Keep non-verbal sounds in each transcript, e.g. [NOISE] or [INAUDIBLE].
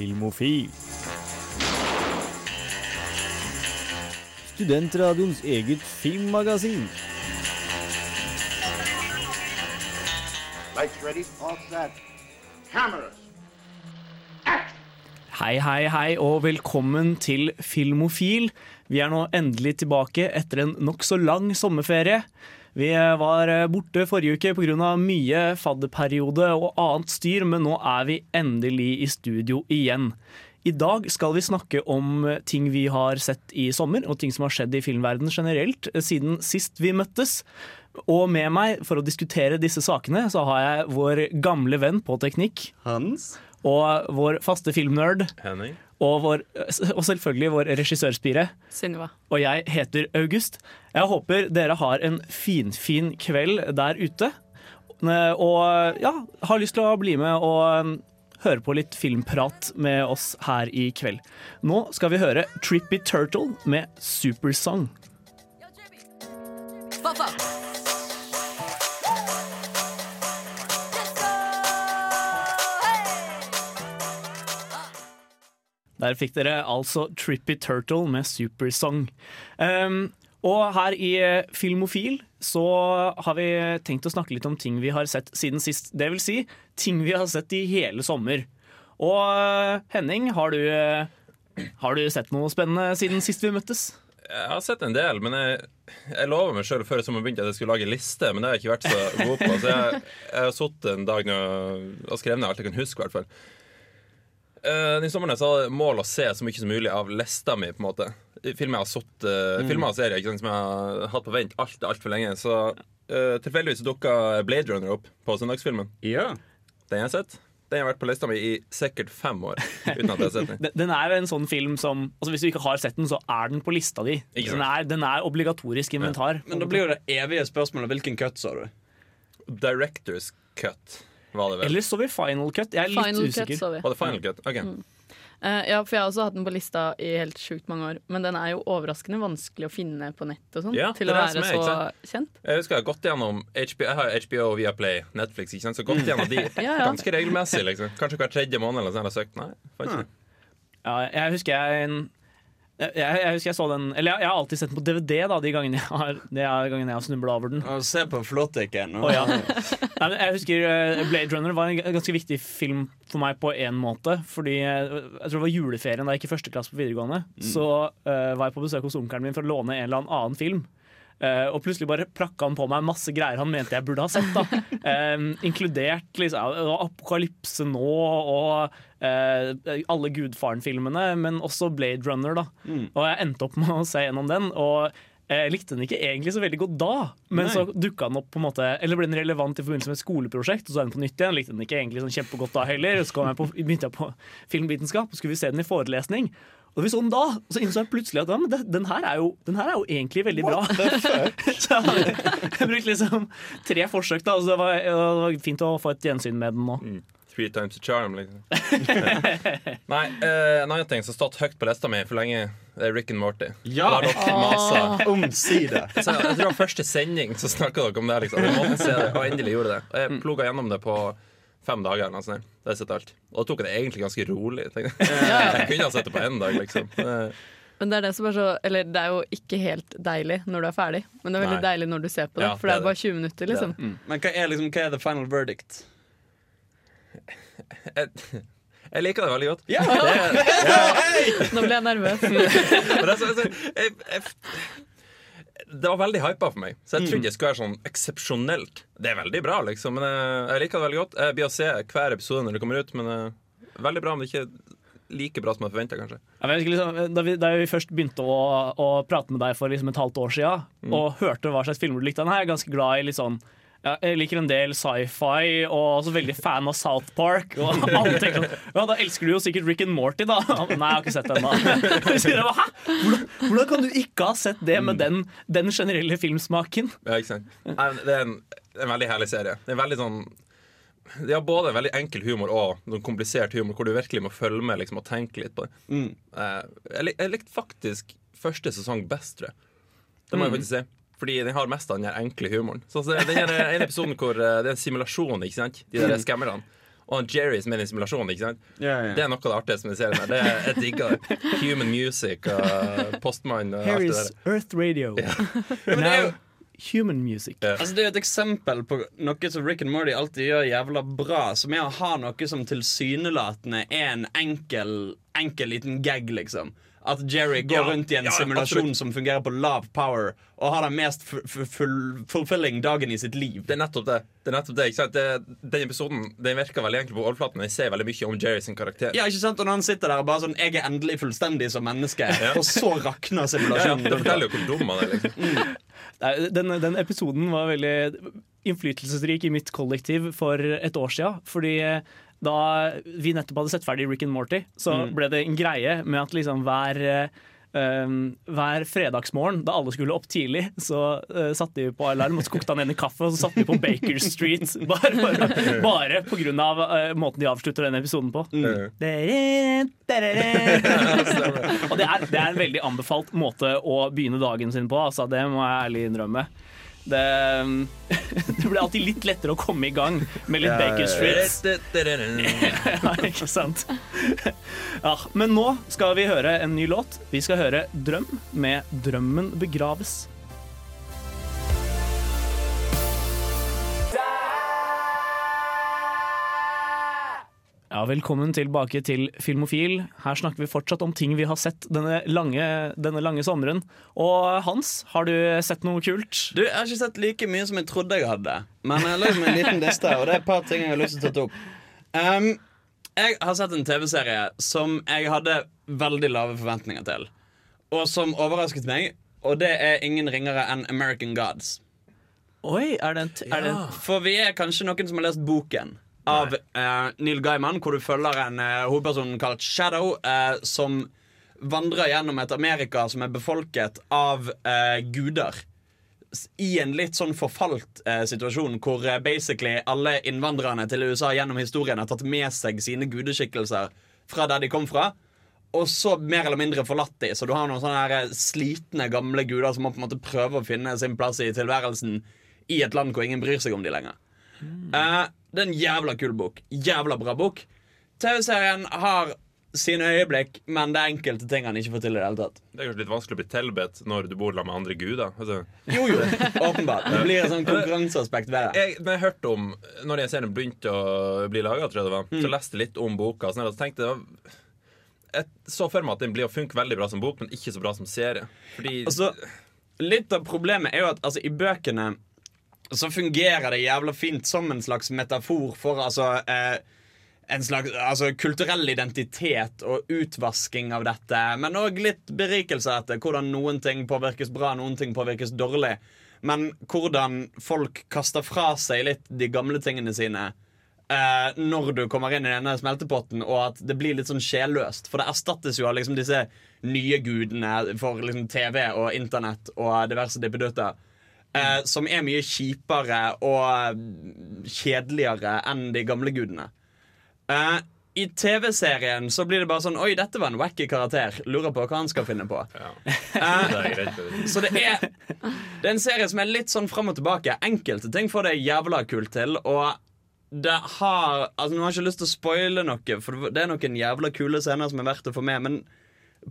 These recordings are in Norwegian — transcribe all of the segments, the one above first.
Filmofil. Studentradioens eget filmmagasin. Lights ready, all set. Cameras. Hei, hei, hei, og velkommen til Filmofil. Vi er nå endelig tilbake etter en nokså lang sommerferie. Vi var borte forrige uke pga. mye fadderperiode og annet styr, men nå er vi endelig i studio igjen. I dag skal vi snakke om ting vi har sett i sommer, og ting som har skjedd i filmverdenen generelt siden sist vi møttes. Og med meg for å diskutere disse sakene, så har jeg vår gamle venn på teknikk. Hans? Og vår faste filmnerd. Henning. Og, vår, og selvfølgelig vår regissørspire. Sunniva. Og jeg heter August. Jeg håper dere har en finfin fin kveld der ute. Og ja, har lyst til å bli med og høre på litt filmprat med oss her i kveld. Nå skal vi høre Trippy Turtle med Supersong. Der fikk dere altså Trippy Turtle med Supersong. Um, og her i Filmofil så har vi tenkt å snakke litt om ting vi har sett siden sist. Det vil si ting vi har sett i hele sommer. Og Henning, har du, har du sett noe spennende siden sist vi møttes? Jeg har sett en del, men jeg, jeg lover meg sjøl før sommeren begynte at jeg skulle lage liste, men det har jeg ikke vært så god på. Så jeg, jeg har sittet en dag nå og skrevet ned alt jeg kan huske, i hvert fall. Uh, den sommeren så hadde jeg mål å se så mye som mulig av lista mi. på en måte Filmer jeg har sett, uh, filmer og serier som jeg har hatt på vent alt altfor lenge. Så uh, tilfeldigvis dukka Blade Runner opp på søndagsfilmen. Ja. Den har jeg sett. Den har vært på lista mi i sikkert fem år. Uten at jeg har sett den [LAUGHS] Den- Den er en sånn film som altså Hvis du ikke har sett den, så er den på lista di. Den er, den er obligatorisk inventar. Men da blir jo det evige spørsmålet hvilken cut sa du? Directors cut. Eller så vi Final Cut. Jeg er litt Final Cut usikker. så vi. Var det final cut? Ok. Uh, ja, for jeg har også hatt den på lista i helt sjukt mange år. Men den er jo overraskende vanskelig å finne på nett og sånn. Ja, til å være er, så kjent. Jeg husker jeg har gått gjennom HBO, Jeg har HBO, via Play, Netflix. Ikke sant? Så gått gjennom de [LAUGHS] Ja, ja. ganske regelmessig. Liksom. Kanskje hver tredje måned. Eller sånn, jeg har søkt. Nei, faktisk ikke. Ja, jeg husker jeg jeg, jeg husker jeg så den Eller jeg, jeg har alltid sett den på DVD da, de gangene jeg har, de gangene jeg har snubla over den. Og se på flåttikken. Oh, ja. Jeg husker eh, Blade Runner var en ganske viktig film for meg på én måte. Fordi eh, jeg tror det var juleferien da jeg gikk i første klasse på videregående. Så uh, var jeg på besøk hos onkelen min for å låne en eller annen film. Eh, og plutselig bare prakka han på meg masse greier han mente jeg burde ha sett. da [LAUGHS] Eh, Inkludert liksom, Apokalypse nå og uh, alle Gudfaren-filmene, men også Blade Runner. da Og jeg endte opp med å se gjennom den. Og jeg likte den ikke egentlig så veldig godt da, men Nei. så dukka den opp på en måte Eller ble den relevant i forbindelse med et skoleprosjekt, og så er den på nytt igjen. Likte den ikke egentlig sånn kjempegodt da heller. Så kom jeg på, begynte jeg på filmvitenskap, og skulle vi se den i forelesning. Og vi så den da, og så innså jeg plutselig at ja, men det, den, her er jo, den her er jo egentlig veldig bra. [LAUGHS] så jeg, jeg brukte liksom tre forsøk, da, så det var, det var fint å få et gjensyn med den nå. Three times a charm, liksom. [LAUGHS] Nei, uh, en annen ting som har stått høyt på lista mi for lenge, det er Rick and Morty. Ja! Masa. Omsider. Jeg, jeg tror det var første sending så snakka dere om det. liksom Jeg måtte se det, Og endelig gjorde det. Og jeg ploga gjennom det på fem dager. eller noe sånt. Det har jeg sett alt. Og da tok jeg det egentlig ganske rolig. Jeg Jeg kunne ha sett det på én dag, liksom. [LAUGHS] Men det er det som er så Eller det er jo ikke helt deilig når du er ferdig, men det er veldig Nei. deilig når du ser på det. Ja, for det det er er bare 20 minutter, liksom. Men hva er, liksom, hva er the final verdict? Jeg, jeg liker det veldig godt. Ja! Nå ble jeg nervøs. Det, er så- altså, jeg, jeg, det var veldig hypa for meg, så jeg trodde jeg skulle være sånn eksepsjonelt. Det er veldig bra, liksom. Men jeg, jeg liker det veldig godt. Jeg blir å se hver episode når det kommer ut, men eh, veldig bra, om det er ikke like bra som jeg forventa, kanskje. Ja, men liksom, da, vi, da vi først begynte å, å prate med deg for liksom et halvt år siden, og hørte hva slags filmer du likte, den er jeg ganske glad i litt sånn ja, jeg liker en del sci-fi, og også veldig fan av South Park. Og [LAUGHS] alle tenker sånn Ja, da elsker du jo sikkert Rick and Morty, da. Nei, jeg har ikke sett den, da. [LAUGHS] Hæ? Hvordan, hvordan kan du ikke ha sett det med den, den generelle filmsmaken? Ja, ikke sant? Nei, Det er en, en veldig herlig serie. Det er veldig sånn De har både veldig enkel humor og noen komplisert humor, hvor du virkelig må følge med liksom, og tenke litt på det. Mm. jeg, lik, jeg likte faktisk første sesong best, tror jeg. Det må jeg faktisk si. Fordi den har mest av den her enkle humoren. Så, det, den her ene episoden hvor eh, det er en simulasjon, ikke sant? De der skammerne. Og Jerry som er i simulasjonen. ikke sant? Yeah, yeah. Det er noe av det artigste med serien. her Det er, Jeg digger. Human Music og Postmann og alt det der. Earth Radio. [LAUGHS] Men det er jo Now, human music. Altså Det er jo et eksempel på noe som Rick and Morty alltid gjør jævla bra, som er å ha noe som tilsynelatende er en enkel, enkel liten gag, liksom. At Jerry går Ja, rundt i en ja, simulasjon absolutt. som fungerer på lav power, og har den mest fulfilling dagen i sitt liv. Det er nettopp det. det, er nettopp det, ikke sant? det den episoden den virker veldig enkel på overflaten, jeg ser veldig mye om Jerry sin karakter. Ja, ikke sant? Og når han sitter der og bare sånn 'Jeg er endelig fullstendig som menneske', [LAUGHS] og så rakner simulasjonen ja, det forteller jo hvor dum han er. liksom mm. Den, den episoden var veldig innflytelsesrik i mitt kollektiv for et år siden. Fordi eh, da vi nettopp hadde sett ferdig Rick and Morty, så ble det en greie med at liksom hver um, hver fredagsmorgen da alle skulle opp tidlig, så uh, satte de på alarm og så kokte han en i kaffe, og så satte de på Baker Street. [LAUGHS] Bare, bare, bare på grunn av uh, måten de avslutter denne episoden på. [LAUGHS] og det er, det er en veldig anbefalt måte å begynne dagen sin på, altså, det må jeg ærlig innrømme. Det, [LAUGHS] det blir alltid litt lettere å komme i gang med litt Baker Street. [LAUGHS] Ja, ikke sant? [LAUGHS] Ja, men nå skal vi høre en ny låt. Vi skal høre 'Drøm' med 'Drømmen begraves'. Ja, Velkommen tilbake til Filmofil. Her snakker vi fortsatt om ting vi har sett denne lange, denne lange sommeren. Og Hans, har du sett noe kult? Du, Jeg har ikke sett like mye som jeg trodde jeg hadde. Men jeg har lagd meg en liten liste, og det er et par ting jeg har lyst til å ta opp. Um, jeg har sett en TV-serie som jeg hadde veldig lave forventninger til. Og som overrasket meg, og det er ingen ringere enn American Gods. Oi, er det en, t- er det en For vi er kanskje noen som har lest boken av uh, Neil Gaiman, hvor du følger en uh, hovedperson kalt Shadow, uh, som vandrer gjennom et Amerika som er befolket av eh, guder. I en litt sånn forfalt eh, situasjon hvor eh, basically alle innvandrerne til USA gjennom historien har tatt med seg sine gudeskikkelser fra der de kom fra. Og så mer eller mindre forlatt de Så du har noen sånne her slitne, gamle guder som må på en måte prøve å finne sin plass i tilværelsen i et land hvor ingen bryr seg om de lenger. Eh, det er en jævla kul bok. Jævla bra bok. TV-serien har sine øyeblikk, men det er enkelte ting han ikke får til i det hele tatt. Det er kanskje litt vanskelig å bli tilbedt når du bor sammen med andre guder. Altså, Jo, jo, åpenbart. Det blir et sånn konkurranseaspekt ved det. jeg, når jeg hørte om Når den serien begynte å bli laga, så leste jeg litt om boka. Sånn, og så tenkte jeg Jeg så for meg at den blir å funke veldig bra som bok, men ikke så bra som serie. Fordi Altså, litt av problemet er jo at altså, i bøkene så fungerer det jævla fint som en slags metafor for altså eh, en slags altså, kulturell identitet og utvasking av dette. Men òg litt berikelse etter hvordan noen ting påvirkes bra, noen ting påvirkes dårlig. Men hvordan folk kaster fra seg litt de gamle tingene sine eh, når du kommer inn i denne smeltepotten, og at det blir litt sånn sjelløst. For det erstattes jo av liksom disse nye gudene for liksom TV og internett og diverse dippedutter. Eh, som er mye kjipere og eh, kjedeligere enn de gamle gudene. Eh, I TV-serien så blir det bare sånn Oi, dette var en wacky karakter. Lurer på hva han skal finne på. ja, Eh, det så det er, det er en serie som er litt sånn fram og tilbake. Enkelte ting får det jævla kult til. Og det har Altså Nå har jeg ikke lyst til å spoile noe, for det er noen jævla kule scener som er verdt å få med. Men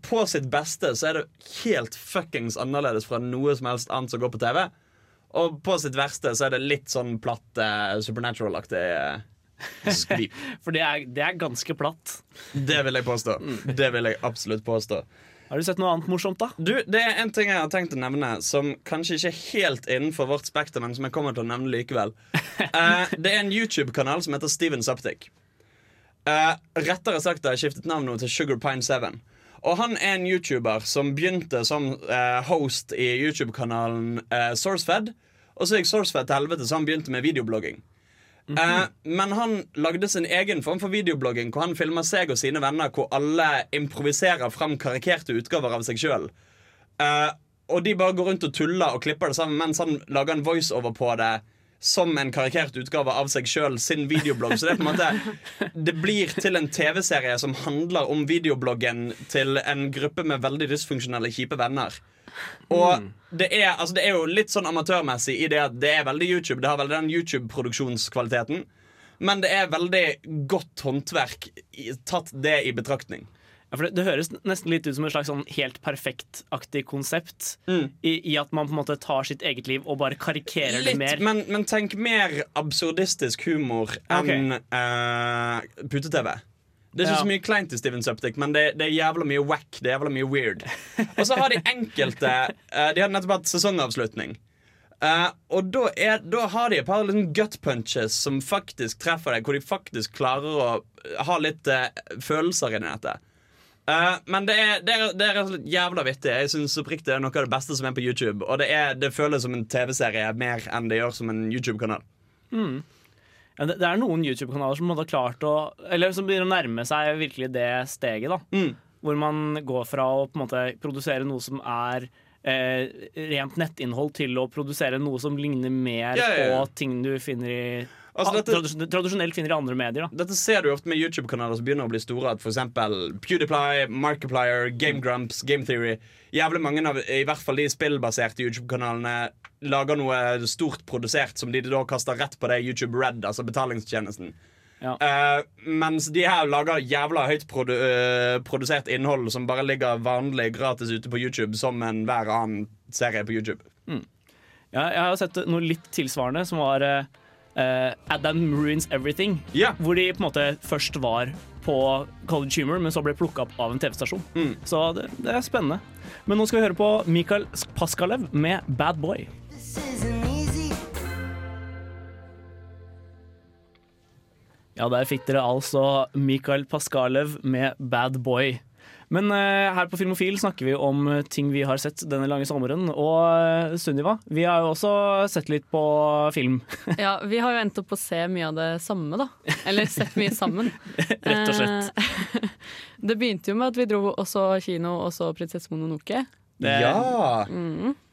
på sitt beste så er det helt fuckings annerledes fra noe som helst annet som går på TV. Og på sitt verste så er det litt sånn platt eh, supernatural-aktig eh, skvip. [LAUGHS] For det er, det er ganske platt. Det vil jeg påstå. Det vil jeg absolutt påstå. Har du sett noe annet morsomt, da? Du, Det er en ting jeg har tenkt å nevne som kanskje ikke er helt innenfor vårt spekter, men som jeg kommer til å nevne likevel. Uh, [LAUGHS] det er en YouTube-kanal som heter Steven Suptic. Uh, rettere sagt har jeg skiftet navn nå til Sugar Pine 7. Og han er en YouTuber som begynte som eh, host i YouTube-kanalen eh, Sourcefed. Og så gikk Sourcefed til helvete, så han begynte med videoblogging. Eh, men han lagde sin egen form for videoblogging, hvor han filmer seg og sine venner, hvor alle improviserer fram karikerte utgaver av seg sjøl. og de bare går rundt og tuller og klipper det sammen mens han lager en voiceover på det. Som en karikert utgave av seg sjøl, sin videoblogg. Så det er på en måte Det blir til en TV-serie som handler om videobloggen til en gruppe med veldig dysfunksjonelle, kjipe venner. Og det er, altså det er jo litt sånn amatørmessig i det at det er veldig YouTube. Det har veldig den YouTube-produksjonskvaliteten. men det er veldig godt håndverk tatt det i betraktning. Ja, for det, det høres nesten litt ut som et slags sånn helt perfekt-aktig konsept. Mm. I, I at man på en måte tar sitt eget liv og bare karikerer det mer. men, men tenk mer absurdistisk humor enn eh, pute-TV. Det er ikke Ja. så mye kleint i Steven Suptic, men det, det er jævla mye wack. Det er jævla mye weird. Og så har de enkelte uh, De har nettopp hatt sesongavslutning. Uh, og da, er, da har de et par liksom gut punches som faktisk treffer deg, hvor de faktisk klarer å ha litt uh, følelser inni dette. Eh, men det er, det, er, det er rett og slett jævla vittig. Jeg synes oppriktig det er noe av det beste som er på YouTube. Og det, er, det føles som en TV-serie mer enn det gjør som en YouTube-kanal. Ja, det, det er noen YouTube-kanaler som har klart å Eller som begynner å nærme seg virkelig det steget. da Mm. Hvor man går fra å på en måte produsere noe som er eh, rent nettinnhold, til å produsere noe som ligner mer Ja, ja, ja. på ting du finner i Altså, dette- tradisjon- tradisjonelt finner i andre medier. da Dette ser du ofte med YouTube-kanaler som begynner å bli store. At for eksempel PewDiePie, Markiplier, Game Grumps, Game Theory Jævlig mange av i hvert fall de spillbaserte YouTube-kanalene lager noe stort produsert som de da kaster rett på det YouTube Red, altså betalingstjenesten. Ja. Uh, mens de her lager jævla høyt produ uh, produsert innhold som bare ligger vanlig gratis ute på YouTube som enhver annen serie på YouTube. Ja, jeg har sett noe litt tilsvarende, som var eh, eh, Adam Ruins Everything. yeah. Hvor de på en måte først var på College Humor, men så ble plukka opp av en TV-stasjon. Mm. Så det, det er spennende. Men nå skal vi høre på Mikael Paskalev med Bad Boy. Ja, der fikk dere altså Mikael Paskalev med Bad Boy. Men eh, her på Filmofil snakker vi om eh, ting vi har sett denne lange sommeren. Og eh, Sunniva, vi har jo også sett litt på film, [LAUGHS] Ja, vi har jo endt opp på å se mye av det samme, da. Eller sett mye sammen. [LAUGHS] rett og slett. [LAUGHS] Det begynte jo med at vi dro og så kino og så 'Prinsesse Mononoke'. Det- Ja!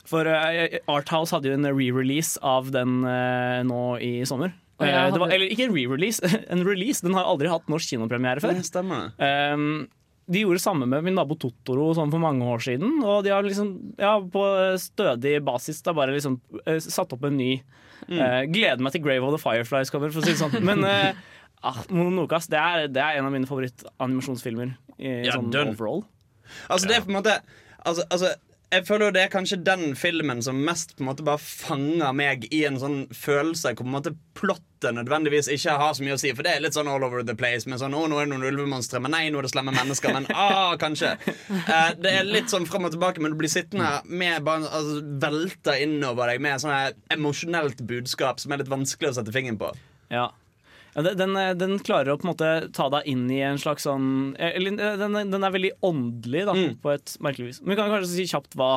For uh, Arthouse hadde jo en re-release av den uh, nå i sommer. Eh, det var, eller ikke en re-release, en release. Den har aldri hatt norsk kinopremiere før. Det stemmer. Um, de gjorde det samme med min nabo Totoro sånn for mange år siden. Og de har liksom, ja, på stødig basis da bare liksom uh, satt opp en ny eh, Gleder meg til Grave of the Fireflies kommer, for å si det sånn. Men [LAUGHS] uh, Mononokas det er, det er en av mine favorittanimasjonsfilmer. i Ja, sånn overall. Altså det er på en måte altså, altså, Jeg føler jo det er kanskje den filmen som mest på en måte bare fanger meg i en sånn følelse hvor på en måte plottet nødvendigvis ikke har så mye å si. For det er litt sånn all over the place. Med sånn, å, nå er det noen ulvemonstre, men nei, nå er det slemme mennesker. Men ah, kanskje. Eh, det er litt sånn fram og tilbake, men du blir sittende med bare altså, velta innover deg med sånn emosjonelt budskap som er litt vanskelig å sette fingeren på. Ja. Den- den, eh, klarer å på en måte ta deg inn i en slags sånn eh, Eller eh, den, den er veldig åndelig, da, Mm. på et merkelig vis. Men vi kan kanskje si kjapt hva,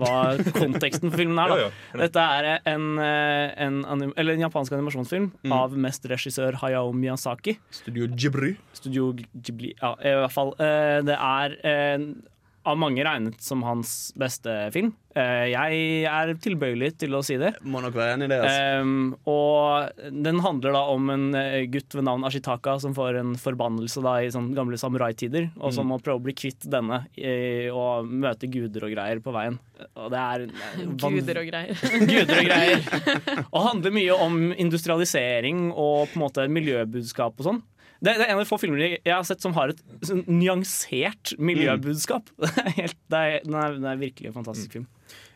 hva konteksten for filmen er. Da. [LAUGHS] Dette er en, en, anim eller en japansk animasjonsfilm Mm. av mesterregissør Hayao Miyazaki. Studio Jibri. Studio Ghibli. Ja, i hvert fall. Det er av mange regnet som hans beste film. Eh, Jeg er tilbøyelig til å si det. Må nok være enig i det. Altså. Um, og den handler da om en eh, gutt ved navn Ashitaka som får en forbannelse da i sånne gamle samuraitider, og Mm. som må prøve å bli kvitt denne og møte guder og greier på veien. Og det er Guder og greier. [LAUGHS] guder og greier. Og handler mye om industrialisering og på en måte miljøbudskap og sånn. Det, det er en av de få filmer jeg har sett som har et sånn nyansert miljøbudskap. [LAUGHS] Det er helt, det er, den, er, den er virkelig en fantastisk film.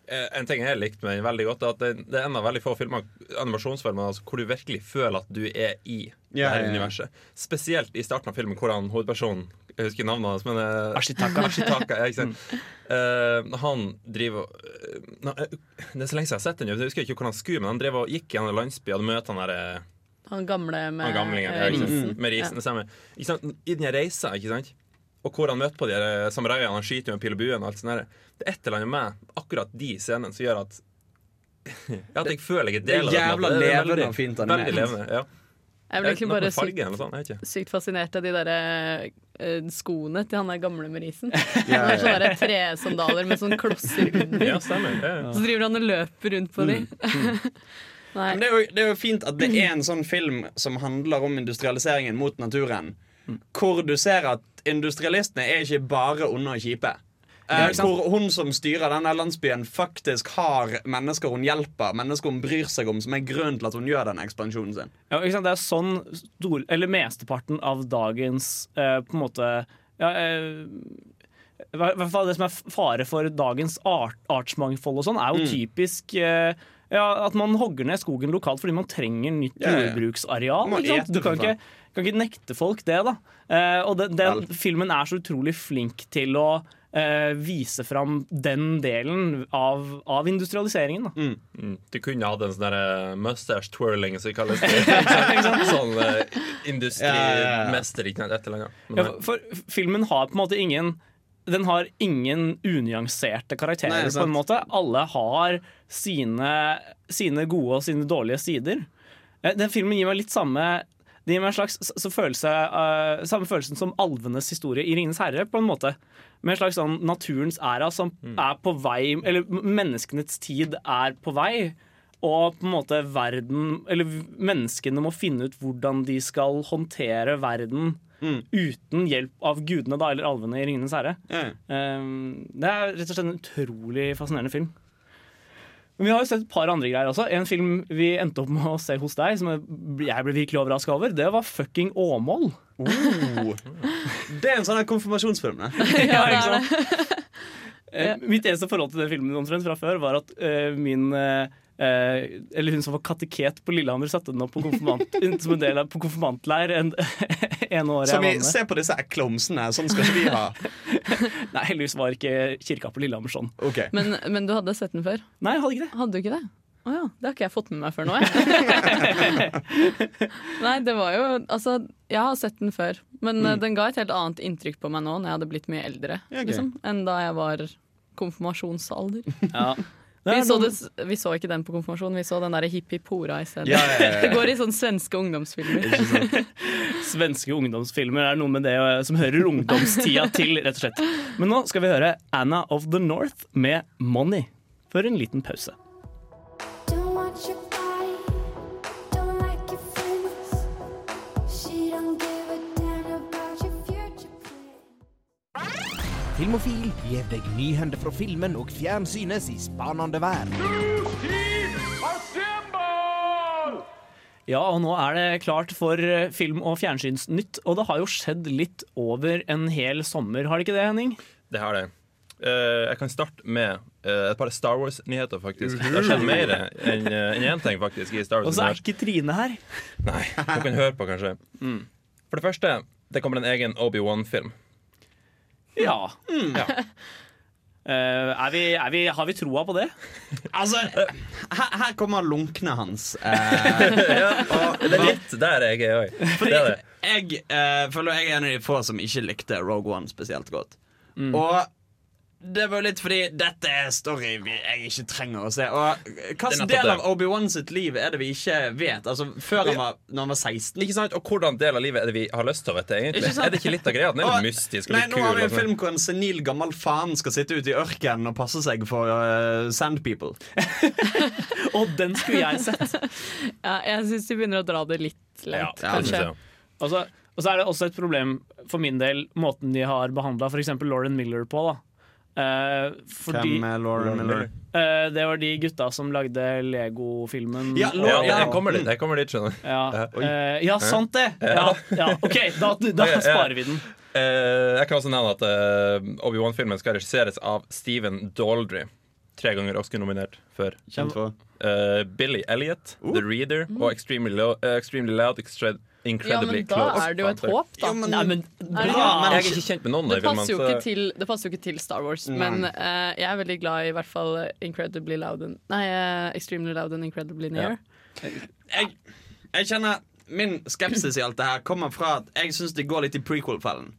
Eh, En ting jeg likte med den veldig godt, er at det, det er en av veldig få filmer, animasjonsfilmer altså, hvor du virkelig føler at du er i yeah, det her ja. universet. Spesielt i starten av filmen, hvor han hovedpersonen Jeg husker navnet hans, men eh, Ashitaka. [LAUGHS] Ashitaka, ja, ikke sant? Eh, han driver eh, Det er så lenge siden jeg har sett den, jeg husker ikke hvor han skulle, men han drev og gikk i landsbyen og hadde han derre Han gamle med han gamlingen. eh, Ja, ikke sant? risen. Med risen, det stemmer. Ikke sant? I den reisa, ikke sant? Og hvor han møter på de her samuraiene, han skyter jo med pil og bue og alt sånt der. Det er et eller annet med akkurat de scenene som gjør at [LAUGHS] Ja, at jeg føler jeg er del av det. jævla Det er levende og fint animert. Veldig levende, ja. Jeg ble egentlig bare fargen, farge sykt, sykt fascinert av de der eh, skoene til han der gamle med risen. [LAUGHS] Ja, Det ja. sånne der tresandaler med sånne klosser under. Ja, stemmer. Ja, ja. Så driver han og løper rundt på de. Men det er, jo, det er jo fint at det er en sånn film som handler om industrialiseringen mot naturen. Hvor du ser at industrialistene er ikke bare onde og kjipe. Eh, hvor hun som styrer denne landsbyen, faktisk har mennesker hun hjelper, mennesker hun bryr seg om, som er grunnen til at hun gjør den ekspansjonen sin. Ja, ikke sant? Det er sånn stor, eller mesteparten av dagens eh, på en måte ja, eh, i hvert fall Det som er fare for dagens art, artsmangfold og sånn, er jo typisk eh, ja, at man hogger ned skogen lokalt fordi man trenger nytt Ja, ja, ja. jordbruksareal. Ikke sant? Du kan ikke, kan ikke nekte folk det, da. Eh, og den, den filmen er så utrolig flink til å eh, vise fram den delen av, av industrialiseringen. Da. Mm. Du kunne hatt en sånn der mustache twirling, som vi kaller det. [LAUGHS] [LAUGHS] sånn eh, industrimester, ikke eller Ja, for, for filmen har på en måte ingen Den har ingen unyanserte karakterer. Nei, på en måte Alle har sine, sine gode og sine dårlige sider. Eh, Den filmen gir meg litt samme Det gir meg en slags så følelse, uh, samme følelsen som alvenes historie i 'Ringenes herre'. på en måte Med en slags sånn naturens æra som er på vei Eller menneskenes tid er på vei. Og på en måte verden Eller menneskene må finne ut hvordan de skal håndtere verden uten hjelp av gudene, da, eller alvene i 'Ringenes herre'. Um, det er rett og slett en utrolig fascinerende film. Men vi har jo sett et par andre greier også. En film vi endte opp med å se hos deg, som jeg ble virkelig overraska over, det var fucking Åmål. Oh. [LAUGHS] Det er en sånn konfirmasjonsfilm. Det. [LAUGHS] Ja, ikke sant? Eh, Mitt eneste forhold til den filmen fra før var at uh, min eh, eh, Eller hun som var kateket på Lillehammer, satte den opp på konfirmant, [LAUGHS] som en del av på konfirmantleir en, [LAUGHS] en år Som jeg vi ser på disse klomsene. Sånn skal ikke vi ha. [LAUGHS] Nei, heldigvis var ikke kirka på Lillehammer sånn. Okay. Men, men du hadde sett den før? Nei, jeg hadde ikke det. Hadde du ikke det? Å ja, det har ikke jeg fått med meg før nå, jeg. Nei, det var jo Altså, jeg har sett den før, men Mm. eh, den ga et helt annet inntrykk på meg nå når jeg hadde blitt mye eldre, okay. liksom, enn da jeg var konfirmasjonsalder. Ja. Vi så, det, vi så ikke den på konfirmasjonen, vi så den derre hippie-pora i stedet. Ja, ja, ja, [LAUGHS] Det går i sånne svenske ungdomsfilmer. Svenske ungdomsfilmer er noe med det eh, som hører ungdomstida til, rett og slett. Men nå skal vi høre Anna of the North med Money for en liten pause. Filmofil gir deg nyhender fra filmen og fjernsynets i spanende vær. Ja, og nå er det klart for eh, film- og fjernsynsnytt, og det har jo skjedd litt over en hel sommer, har det ikke det, Henning? Det har det. Uh, jeg kan starte med uh, et par Star Wars-nyheter, faktisk. Det har skjedd mer enn uh, én ting, faktisk, i Star Wars Og så er ikke Trine her. Nei, Dere kan høre på, kanskje. For det første, det kommer en egen Obi-Wan-film. Ja. ja. Uh, er vi, er vi, har vi troa på det? Altså, her, her kommer lunkene hans. Eh, [LAUGHS] Det er litt der jeg er òg. Jeg uh, føler jeg er en av de få som ikke likte Rogue One spesielt godt. Og det var jo litt fordi dette er story vi, jeg ikke trenger å se. Og Hvilken del av Obi-Wan sitt liv er det vi ikke vet? Altså Før han var, når han var 16? Ikke sant? Og hvordan del av livet er det vi har lyst til å vite, egentlig? Er det ikke litt av greia? Den er litt mystisk og Nei, litt Nå har vi en film hvor en senil gammel faen skal sitte ute i ørkenen og passe seg for uh, sand people. [LAUGHS] Og den skulle jeg sett. [LAUGHS] Ja, jeg syns de begynner å dra det litt langt, ja, kanskje. Og så er det også et problem for min del, måten de har behandla f.eks. Lauren Miller på. da Eh, fordi Hvem er Lauren Miller? Uh, det var de gutta som lagde Lego-filmen. Ja, Ja, Ja. jeg kommer dit, jeg kommer dit, skjønner du. Ja, Uh, ja, sant det! Ja, ja, OK, da, da sparer vi den. Eh, jeg kan også nevne at Obi-Wan-filmen skal regisseres av Steven Daldry. Tre ganger Oscar-nominert for Kjent for eh, Billy Elliot, The Reader og Extremely, low, uh, Extremely Loud, Extra Ja, men da Close. er det jo et håp, da. Nei, men det bra! ikke? Jeg er ikke kjent med noen Det de passer, jo så- ikke til, det passer jo ikke til Star Wars, men uh, jeg er veldig glad i i hvert fall Incredibly Loud and, Nei, uh, Extremely Loud and Incredibly Near. jeg, jeg kjenner Min skepsis i alt det her kommer fra at jeg syns de går litt i prequel-fellen.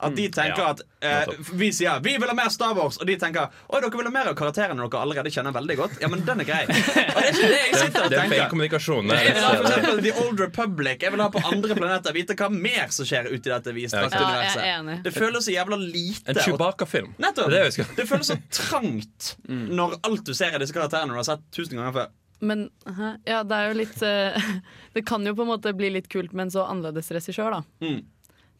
At de tenker Ja, at eh, Vi sier 'vi vil ha mer Star Wars', og de tenker 'oi, dere vil ha mer av karakterene dere allerede kjenner veldig godt'. Ja, men den er grei. [LAUGHS] Og det er ikke det jeg sitter og Det er feil kommunikasjon. Jeg vil ha for eksempel The Old Republic. Jeg vil ha på andre planeter vite hva mer som skjer ute i dette vidstrakte Ja, er universet. Det føles så jævla lite. en Chewbacca-film. Nettopp. Det det Det føles så [LAUGHS] trangt når alt du ser i disse karakterene du har sett tusen ganger før. Men hæ? ja, det er jo litt eh, [LAUGHS] Det kan jo på en måte bli litt kult med en så annerledes regissør, da. Mm.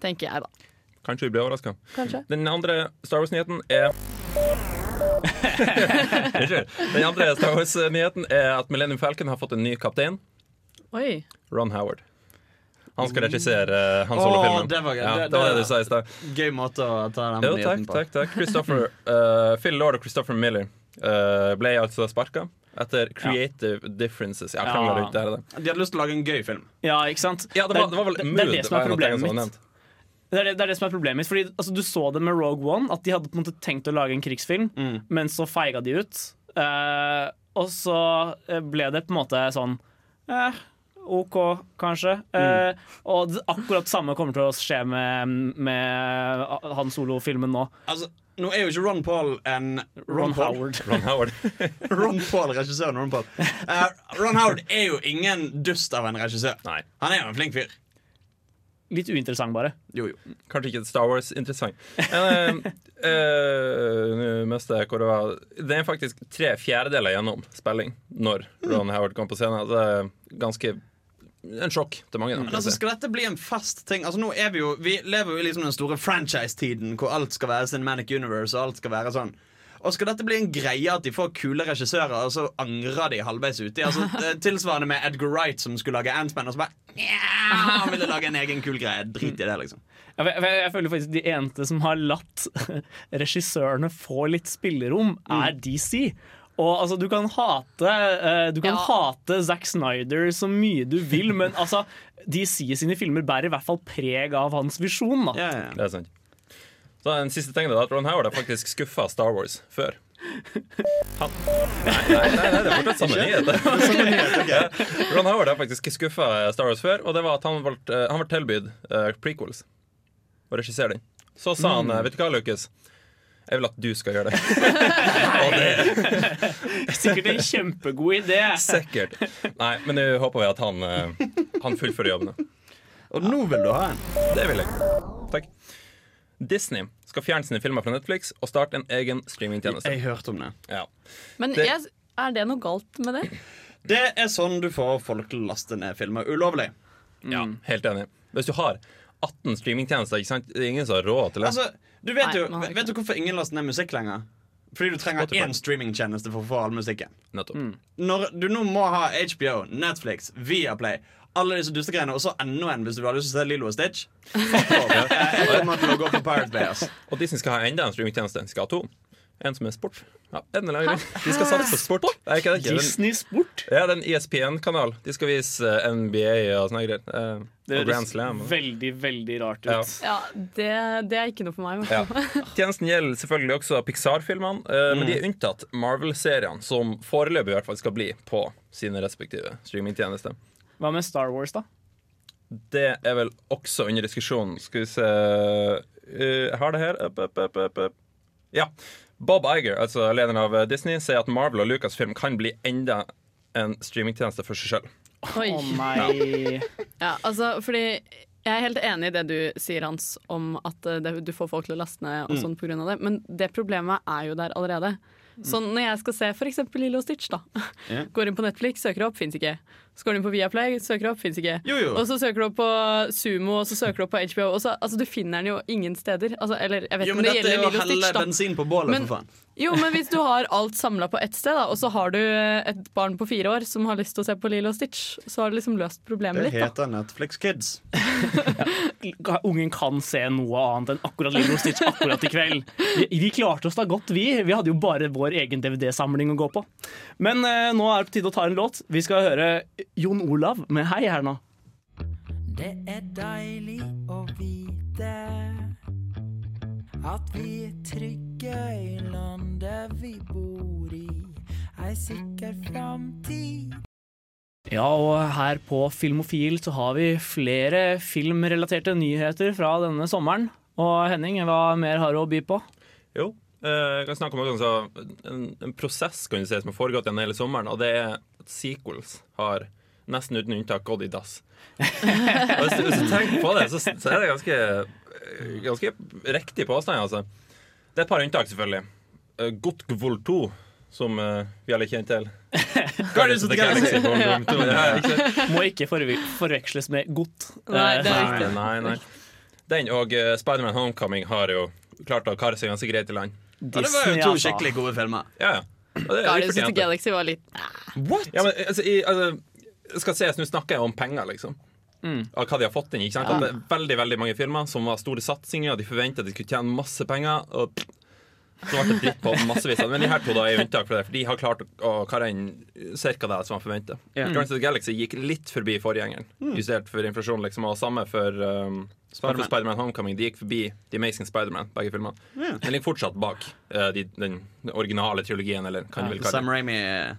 Tenker jeg, da. Kanskje vi blir overraska. Den andre Star Wars-nyheten er [LAUGHS] Den andre Star Wars-nyheten er at Millennium Falcon har fått en ny kaptein. Oi. Ron Howard. Han skal regissere uh, Hans Solo-filmen. Det var gøy. Ja, Det- det var det- du sa i stad. Gøy måte å ta den Jo, nyheten takk, på. takk, takk. Christopher, uh, [LAUGHS] Phil Lord og Christopher Miller uh, ble altså sparka etter creative differences. Ja, Ja. det det. De hadde lyst til å lage en gøy film. Ja, ikke sant? Ja, det var, det var vel det, mood. det er det som er problemet mitt. Det er det, det er det som er problemet mitt Fordi altså, Du så det med Rogue One, at de hadde på en måte tenkt å lage en krigsfilm, Mm. men så feiga de ut. Eh, og så eh, ble det på en måte sånn eh, OK, kanskje. Eh, og det, akkurat det samme kommer til å skje med, med Han Solo-filmen nå. Altså, nå er jo ikke Ron Paul en Ron Ron Howard. [LAUGHS] Ron Howard. [LAUGHS] Ron Paul, regissøren Ron Paul. Uh, Ron Howard er jo ingen dust av en regissør. Nei, Han er jo en flink fyr. Litt uinteressant, bare. Jo, jo. kanskje ikke Star Wars interessant. Men, [LAUGHS] jeg hvor det var. Det er faktisk tre fjerdedeler gjennom spilling når Ron Howard kom på scenen. Det er ganske en sjokk til mange. da, Men altså. Skal dette bli en fast ting? Altså, nå er Vi jo Vi lever jo i liksom den store franchise-tiden hvor alt skal være Cinematic Universe. Og alt skal være sånn Og skal dette bli en greie at de får kule regissører, og så angrer de halvveis uti? Altså, [LAUGHS] eh, tilsvarende med Edgar Wright som skulle lage Ant-Man, og så bare Nja, han ville lage en egen kul greie. Drit i det, liksom. Jeg, jeg, jeg føler faktisk De eneste som har latt [LAUGHS] regissørene få litt spillerom, er DC. Og altså, Du kan hate uh, Du kan Ja. hate Zack Snyder så mye du vil, men altså DC sine filmer bærer i hvert fall preg av hans visjon. da Ja, ja. Det er sant. Så Den siste ting er at Ron Howard har faktisk skuffa Star Wars før. Han Nei, nei, nei, det er fortsatt samme nyhet. Ron Howard har faktisk skuffa Star Wars før, og det var at han valgte eh, Han ble tilbudt eh, prequels. Å regissere den. Så sa han eh, Vet du hva, Lucas? Jeg vil at du skal gjøre det. [LAUGHS] og det er Sikkert en kjempegod idé. sikkert. Nei, men nå håper vi at han, eh, han fullfører jobben. Og nå vil du ha en. Det vil jeg. Takk. Disney skal fjerne sine filmer fra Netflix og starte en egen streamingtjeneste. Jeg hørte om det. Ja. Men Det- jeg, er det noe galt med det? Det er sånn du får folk til å laste ned filmer ulovlig. ja, helt enig. Hvis du har 18 streamingtjenester, ikke sant? det er ingen som har råd til det. Altså, du vet, Nei, jo, vet du hvorfor ingen laster ned musikk lenger? Fordi du trenger Spotify. én streamingtjeneste for å få all musikken. Mm. Når du nå må ha HBO, Netflix, Viaplay alle disse dustegreiene, og så enda en hvis du har lyst til å se Lilo og Stitch. [LAUGHS] Jeg kommer til å gå på Pirate Bay. ass. Og Disney skal ha enda en streamingtjeneste. De skal ha to. En som er sport. Ja, en eller annen grunn. De skal satse på sport. Nei, ikke det, ikke. Disney Sport. ja, det er en ESPN-kanal. De skal vise eh, NBA og sånne greier. Eh, Det høres veldig, veldig rart ut. Ja. Ja, det, det er ikke noe for meg. Ja. [LAUGHS] Tjenesten gjelder selvfølgelig også Pixar-filmene, eh, men de er unntatt Marvel-seriene, som foreløpig i hvert fall skal bli på sine respektive streamingtjenester. Hva med Star Wars, da? Det er vel også under diskusjon. Skal vi se Eh, Jeg har det her. Up, up, up. Ja. Bob Iger, altså lederen av Disney, sier at Marvel og Lucasfilm kan bli enda en streamingtjeneste for seg sjøl. Oi. Å nei. Ja, altså, fordi jeg er helt enig i det du sier, Hans, om at eh, det, du får folk til å laste ned og sånn på grunn av det, men det problemet er jo der allerede. Så når jeg skal se eksempel Lilo og Stitch, da. Yeah. [LAUGHS] Går inn på Netflix, søker opp, fins ikke. Så går du inn på Viaplay, søker opp, fins ikke. Jo, jo. Og så søker du opp på Sumo, og så søker du opp på HBO. Og så, altså, du finner den jo ingen steder. Altså, eller jeg vet Jo, men det dette er jo å helle Stitch, bensin på bålet, Men- for faen. Jo, men hvis du har alt samla på ett sted, da, og så har du et barn på fire år som har lyst til å se på Lilo og Stitch, så har du liksom løst problemet Det litt. da. heter Netflix Kids. Ungen kan se noe annet enn akkurat Lilo og Stitch akkurat i kveld. Vi, vi klarte oss da godt, vi. Vi hadde jo bare vår egen DVD-samling å gå på. Men eh, nå er det på tide å ta en låt. Vi skal høre Jon Olav med Hei her nå. Det er deilig å vite at vi er trygge i landet vi bor i. Ei sikker framtid. Ja, og her på Filmofil så har vi flere filmrelaterte nyheter fra denne sommeren. Og Henning, hva mer har du å by på? Jo. Eh, Jeg kan snakke om en, en prosess kan du si, som har foregått gjennom hele sommeren, og det er at sequels har nesten uten unntak gått i dass. Og hvis, hvis du tenker på det, så, så er det ganske, eh, ganske riktig påstand. Altså. Det er et par unntak, selvfølgelig. Uh, Gotgvold 2, som eh, vi alle kjenner til. Guardians of the Galaxy. Volume 2, ja, ikke? Må ikke forveksles med godt. Nei, det er Eh, riktig. Nei, nei, nei. Den og uh, Spiderman Homecoming har jo klart å kare seg ganske greit i land. Og det var jo to altså. skikkelig gode filmer. Ja, ja. Guardians of the. Galaxy var litt Ja, men altså, i, altså skal ses, Nå snakker jeg om penger, liksom. Av hva de har fått inn. Ikke sant? At det er veldig veldig mange filmer som var store satsinger, og de forventa de skulle tjene masse penger. Og pff, så ble det dritt på massevis. Men de her to da er unntak for det, for de har klart å karre inn ca. det som man forventer. Yeah. Guardians of the Galaxy gikk litt forbi forgjengeren, justert for inflasjon. liksom Og samme for um, Spider-Man. Spider-Man Homecoming. De gikk forbi The Amazing Spider-Man, begge filmene. Yeah. Den ligger fortsatt bak uh, de, den originale trilogien, eller hva du vil kalle det. Sam Raimi eh,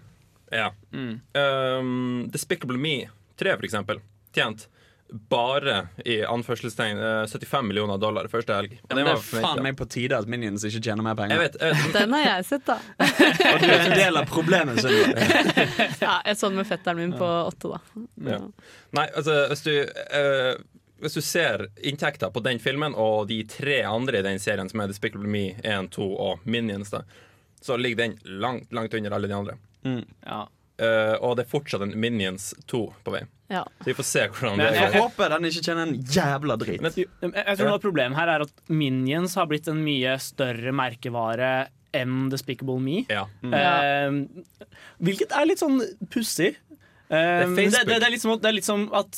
Ja. Um, Despicable Me 3, for eksempel, tjent bare i anførselstegn eh, 75 millioner dollar første helg. Ja, Det var er faen meg på tide at Minions ikke tjener mer penger. Jeg vet, eh, Den har jeg sett, da. [LAUGHS] Og du er en del av problemet. Sunniva. [LAUGHS] Ja, jeg så den med fetteren min på åtte, da. Ja. Nei, altså, hvis du uh, Hvis du ser inntekta på den filmen og de tre andre i den serien, som er Despicable Me 1, 2 og Minions, da, så ligger den langt, langt under alle de andre. Ja. Eh, og det er fortsatt en Minions 2 på vei. Ja. Så vi får se hvordan Men det Jeg håper den ikke tjener en jævla drit. Jeg jeg tror noe av problemet her er at Minions har blitt en mye større merkevare enn Despicable Me. ja. Eh, hvilket er litt sånn pussig. Eh, er det, det, det, er litt som, at- det er litt som at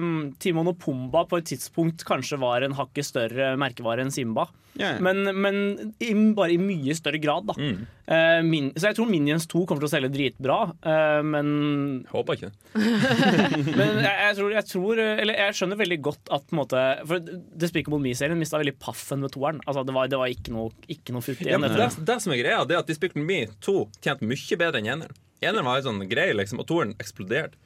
um, Timon og Pumba på et tidspunkt kanskje var en hakket større merkevare enn Simba. Ja, ja. Men, men i, bare i mye større grad, da. Mm. Uh, min, så jeg tror Minions 2 kommer til å selge dritbra, uh, men Håper ikke det. [LAUGHS] men jeg, jeg, tror, jeg tror Eller jeg skjønner veldig godt at på en måte For Despicable Me-serien mista veldig paffen med toeren. Altså, det, var, det var ikke noe, ikke noe futt igjen. Ja, det, det. det som er greia, det er at Despicable Me 2 tjente mye bedre enn eneren. Eneren var litt sånn grei, liksom, og toeren eksploderte.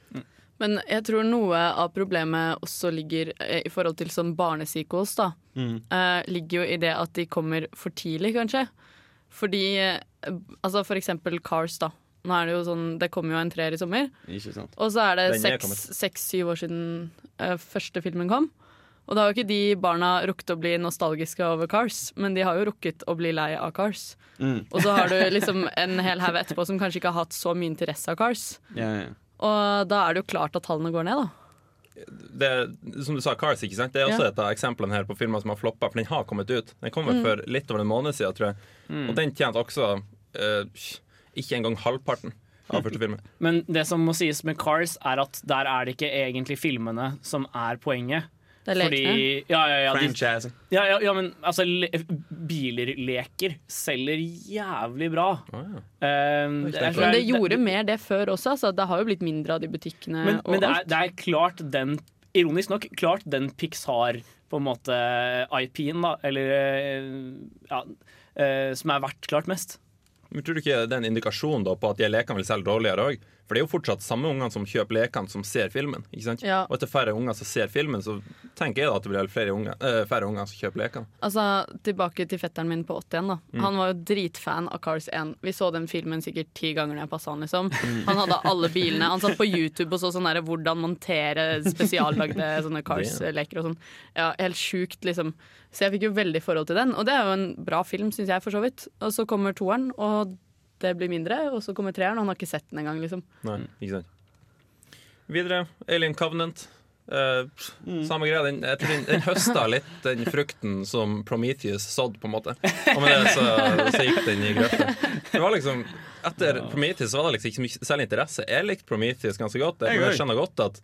Men jeg tror noe av problemet også ligger eh, i forhold til sånn barnesequels, da. eh, ligger jo i det at de kommer for tidlig, kanskje. Fordi eh, Altså for eksempel Cars, da. Nå er det jo sånn Det kommer jo en treer i sommer. Ikke sant? Og så er det seks-syv år siden uh, første filmen kom. Og da har jo ikke de barna rukket å bli nostalgiske over Cars, men de har jo rukket å bli lei av Cars. Og så har du [LAUGHS] liksom en hel haug etterpå som kanskje ikke har hatt så mye interesse av Cars. Ja, ja. Og da er det jo klart at tallene går ned, da. Det, som du sa, Cars, ikke sant? Det er også Ja. et av eksemplene her på filmer som har floppa, for den har kommet ut. Den kom vel for litt over en måned siden, tror jeg. Og den tjente også uh, ikke engang halvparten av første filmen. [LAUGHS] Men det som må sies med Cars, er at der er det ikke egentlig filmene som er poenget. Det er lekene. Fordi, ja, ja, ja, Franchise. ja, ja, ja, men altså, le, biler-leker selger jævlig bra. Oh, ja. Eh, det, Men det gjorde mer det før også. Altså. Det har jo blitt mindre av de butikkene. Men, og men det, er, det er klart den Ironisk nok, klart den Pixar på en måte IP-en, da, eller eh, ja, uh, som er verdt klart mest. Men tror du ikke det er en indikasjon da på at de lekene vil selge dårligere òg? For det er jo fortsatt samme ungene som kjøper lekene, som ser filmen. ikke sant? Ja. Og etter er færre unger som ser filmen, så tenker jeg da at det blir flere unger, eh, færre unger som kjøper lekene. Altså, Tilbake til fetteren min på 81. da Mm. Han var jo dritfan av Cars 1. Vi så den filmen sikkert ti ganger når jeg passa han. liksom Mm. Han hadde alle bilene. Han satt på [LAUGHS] YouTube og så sånn der, hvordan montere spesiallagde [LAUGHS] sånne Cars-leker og sånn. Ja, Helt sjukt, liksom. Så jeg fikk jo veldig forhold til den. Og det er jo en bra film, syns jeg, for så vidt. Og så kommer toeren, og det blir mindre. Og så kommer treeren, og han har ikke sett den engang, liksom. Nei, ikke sant. Videre, Alien Covenant. Uh, mm. Samme greia. Den, den, den høsta litt den frukten som Prometheus sådd, på en måte. Og med det så, så gikk den i grøfta. Det var liksom Etter Prometheus var det liksom ikke særlig interesse. Jeg likte Prometheus ganske godt, Jeg jeg skjønner godt at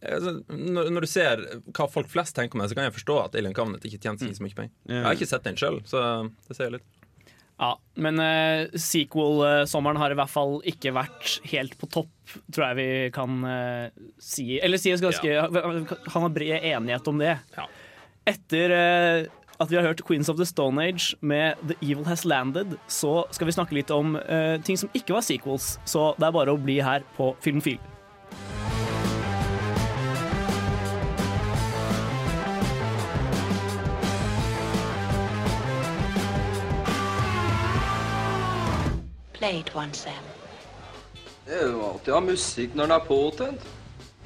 når, når du ser hva folk flest tenker om det, så kan jeg forstå at Alien Covenant ikke tjente så mye penger. Jeg har ikke sett den sjøl, så det sier litt. Ja, Men uh, sequel-sommeren har i hvert fall ikke vært helt på topp, tror jeg vi kan uh, si. Eller sies ganske Han har bred enighet om det. Ja. Etter uh, at vi har hørt Queens of the Stone Age med The Evil Has Landed, så skal vi snakke litt om eh, ting som ikke var sequels. Så det er bare å bli her på Filmofil. Play one, Sam. Det er jo alltid å ha musikk når den er påtent.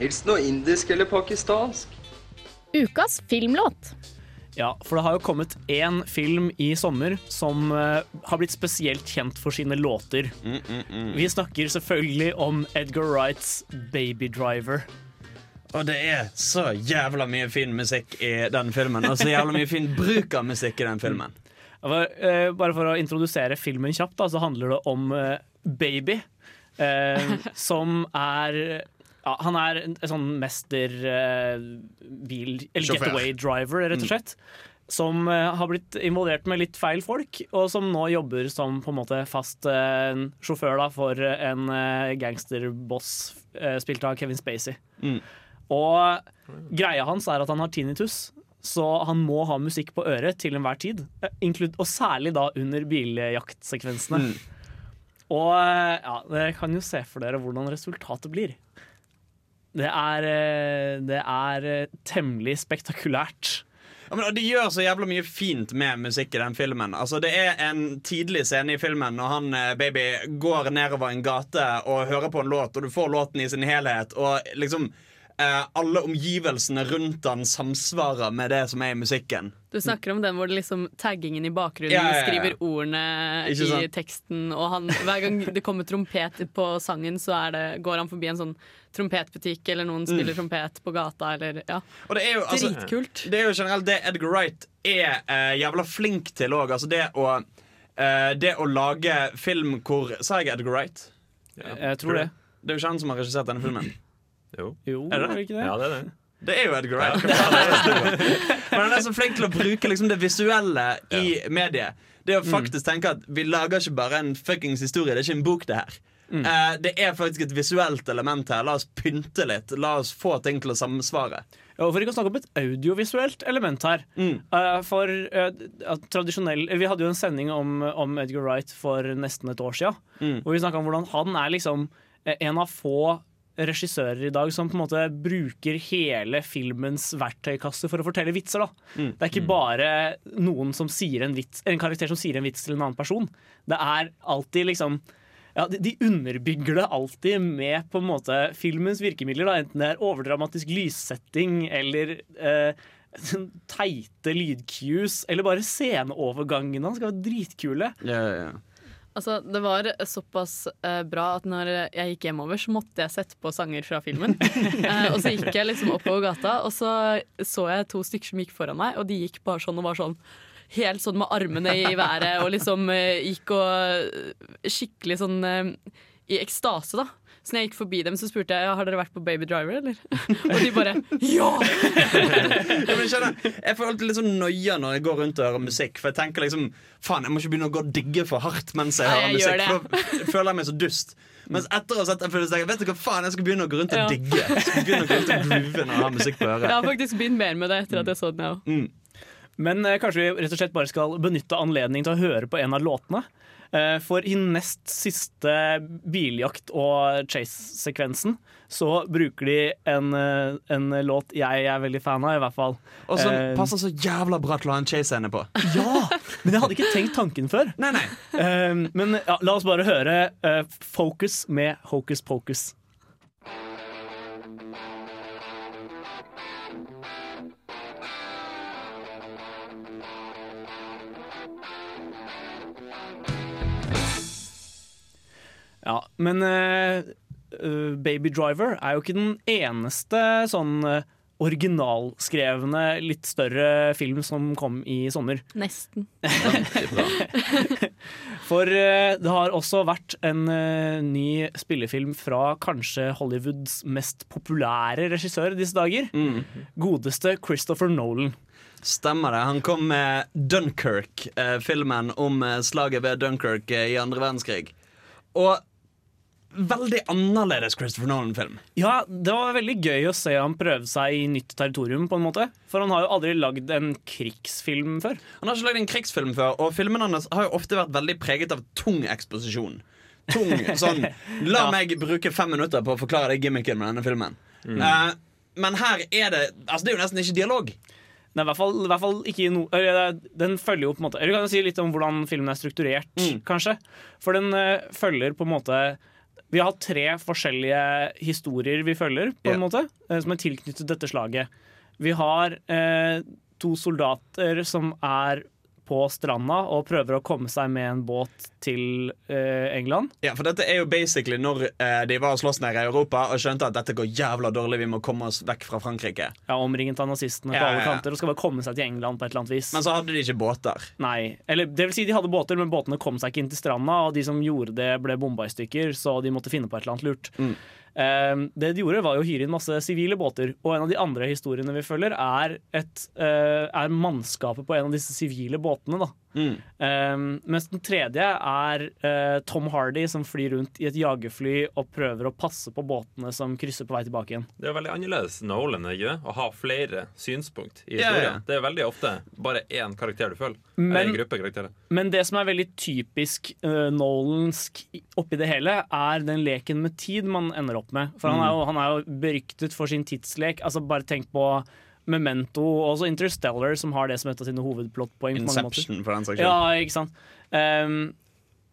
Helst noe indisk eller pakistansk. Ukas filmlåt. Ja, for det har jo kommet én film i sommer som uh, har blitt spesielt kjent for sine låter. Vi snakker selvfølgelig om Edgar Wrights 'Baby Driver'. Og det er så jævla mye fin musikk i den filmen. Og så jævla mye fin bruk av musikk i den filmen. For, eh, bare for å introdusere filmen kjapt, da, så handler det om eh, Baby. eh, [LAUGHS] som er ja, Han er en, en sånn mester uh, bil... Eller Sjåfør. getaway driver, rett og slett. Som uh, har blitt involvert med litt feil folk, og som nå jobber som på en måte fast uh, sjåfør da, for en gangsterboss spilt av Kevin Spacey. Mm. Og greia hans er at han har tinnitus, så han må ha musikk på øret til enhver tid. eh, Og særlig da under biljaktsekvensene. Mm. Og eh, ja, dere kan jo se for dere hvordan resultatet blir. Det er, eh, det er temmelig spektakulært. Ja, men De gjør så jævla mye fint med musikk i den filmen. Altså Det er en tidlig scene i filmen når han baby går nedover en gate og hører på en låt, og du får låten i sin helhet, og liksom eh, alle omgivelsene rundt han samsvarer med det som er i musikken. Du snakker om den hvor det liksom taggingen i bakgrunnen Ja, ja, ja. skriver ordene Ikke i sant? teksten, og han, hver gang det kommer trompet på sangen, så er det, går han forbi en sånn trompetbutikk, eller noen spiller trompet på gata, eller ja. Og det er jo, altså, Dritkult. Det er jo generelt det Edgar Wright er eh, jævla flink til òg. Altså det å eh, Det å lage film hvor Sa jeg Edgar Wright? Jeg tror det. Det er jo ikke han som har regissert denne filmen. Jo. Jo, Er det det? ikke det? Ja, det er det. Det er jo Edgar Wright. Om? Men han er så flink til å bruke liksom det visuelle i mediet. Det å faktisk tenke at vi lager ikke bare en fuckings historie, det er ikke en bok, det her. Eh, det er faktisk et visuelt element her. La oss pynte litt. La oss få ting til å samsvare. Ja, for ikke å snakke om et audiovisuelt element her. Mm. Uh, for uh, tradisjonell Vi hadde jo en sending om, om Edgar Wright for nesten et år siden. Mm. Hvor vi snakka om hvordan han er liksom en av få regissører i dag som på en måte bruker hele filmens verktøykasse for å fortelle vitser. da. Mm. Det er ikke bare noen som sier en, vits, en karakter som sier en vits til en annen person. Det er alltid liksom ja, de, de underbygger det alltid med på en måte filmens virkemidler. Da. Enten det er overdramatisk lyssetting eller eh, [LAUGHS] teite lydcues, eller bare sceneovergangene Han skal være dritkule. Altså, det var såpass uh, bra at når jeg gikk hjemover, så måtte jeg sette på sanger fra filmen. uh, [LAUGHS] og så gikk jeg liksom oppover gata, og så så jeg to stykker som gikk foran meg, og de gikk bare sånn og var sånn Helt sånn med armene i været og liksom uh, gikk og eh, skikkelig sånn eh, i ekstase, da. Så når jeg gikk forbi dem, så spurte jeg har dere vært på Baby Driver, eller? [LAUGHS] Og de bare ja! [LAUGHS] Ja, men skjønner, jeg får alltid litt sånn noia når jeg går rundt og hører musikk. For jeg tenker liksom Faen, jeg må ikke begynne å gå og digge for hardt mens jeg hører musikk. For da føler jeg meg så dust. Mens etter å ha sett tenker jeg Vet du hva faen, jeg skal begynne å gå rundt og Ja. digge. Jeg skal begynne å gå rundt og groove når jeg har musikk på øret Jeg har faktisk begynt mer med det etter at jeg så den, jeg òg. Mm. Men eh, kanskje vi rett og slett bare skal benytte anledningen til å høre på en av låtene. Eh, for i nest siste biljakt- og chase-sekvensen så bruker de en, eh, en låt jeg er veldig fan av, i hvert fall. Og som Eh, passer så jævla bra til å ha en chase-scene på. [LAUGHS] Ja! Men jeg hadde ikke tenkt tanken før. Nei, nei Eh, men ja, la oss bare høre eh, Focus med Hocus Pocus. Ja, men eh, eh, Baby Driver er jo ikke den eneste sånn eh, originalskrevne, litt større film som kom i sommer. Nesten. [LAUGHS] For uh, det har også vært en uh, ny spillefilm fra kanskje Hollywoods mest populære regissør disse dager. Godeste Christopher Nolan. Stemmer det. Han kom med Dunkerque, eh, filmen om slaget ved Dunkerque i andre verdenskrig. Og veldig annerledes Christopher Nolan-film. Ja, det var veldig gøy å se han prøve seg i nytt territorium, på en måte. For han har jo aldri lagd en krigsfilm før. Han har ikke lagd en krigsfilm før, og filmene hans har jo ofte vært veldig preget av tung eksposisjon. Tung [LAUGHS] sånn La Ja. meg bruke fem minutter på å forklare deg gimmicken med denne filmen. Eh, men her er det Altså, det er jo nesten ikke dialog. Nei, i hvert fall, i hvert fall ikke no, Den følger jo på en måte Eller kan jeg si litt om hvordan filmen er strukturert, kanskje? For den uh, følger på en måte Vi har tre forskjellige historier vi følger, på en yeah. måte, eh, som er tilknyttet dette slaget. Vi har eh, to soldater som er på stranda og prøver å komme seg med en båt til eh, England. Ja, for dette er jo basically når eh, de var og sloss nede i Europa og skjønte at dette går jævla dårlig, vi må komme oss vekk fra Frankrike. Ja, Omringet av nazistene Ja, på alle kanter og skal bare komme seg til England på et eller annet vis. Men så hadde de ikke båter. Nei, eller det vil si de hadde båter, men båtene kom seg ikke inn til stranda, og de som gjorde det, ble bomba i stykker, så de måtte finne på et eller annet lurt. Mm. Eh, det de gjorde, var å hyre inn masse sivile båter, og en av de andre historiene vi følger, er, et, eh, er mannskapet på en av disse sivile båtene. da. Mm. Um, mens den tredje er uh, Tom Hardy som flyr rundt i et jagerfly og prøver å passe på båtene som krysser på vei tilbake igjen. Det er veldig annerledes Nolan ikke å ha flere synspunkt i Ja, historien. ja. Det er veldig ofte bare én karakter du følger. Men- Eller en gruppe. Men det som er veldig typisk uh, Nolansk oppi det hele, er den leken med tid man ender opp med. For han, er jo, han er jo beryktet for sin tidslek. Altså Bare tenk på Memento og også Interstellar, som har det som et av sine hovedplottpoeng. Inception, for den saks skyld. Ja, ikke sant. Um,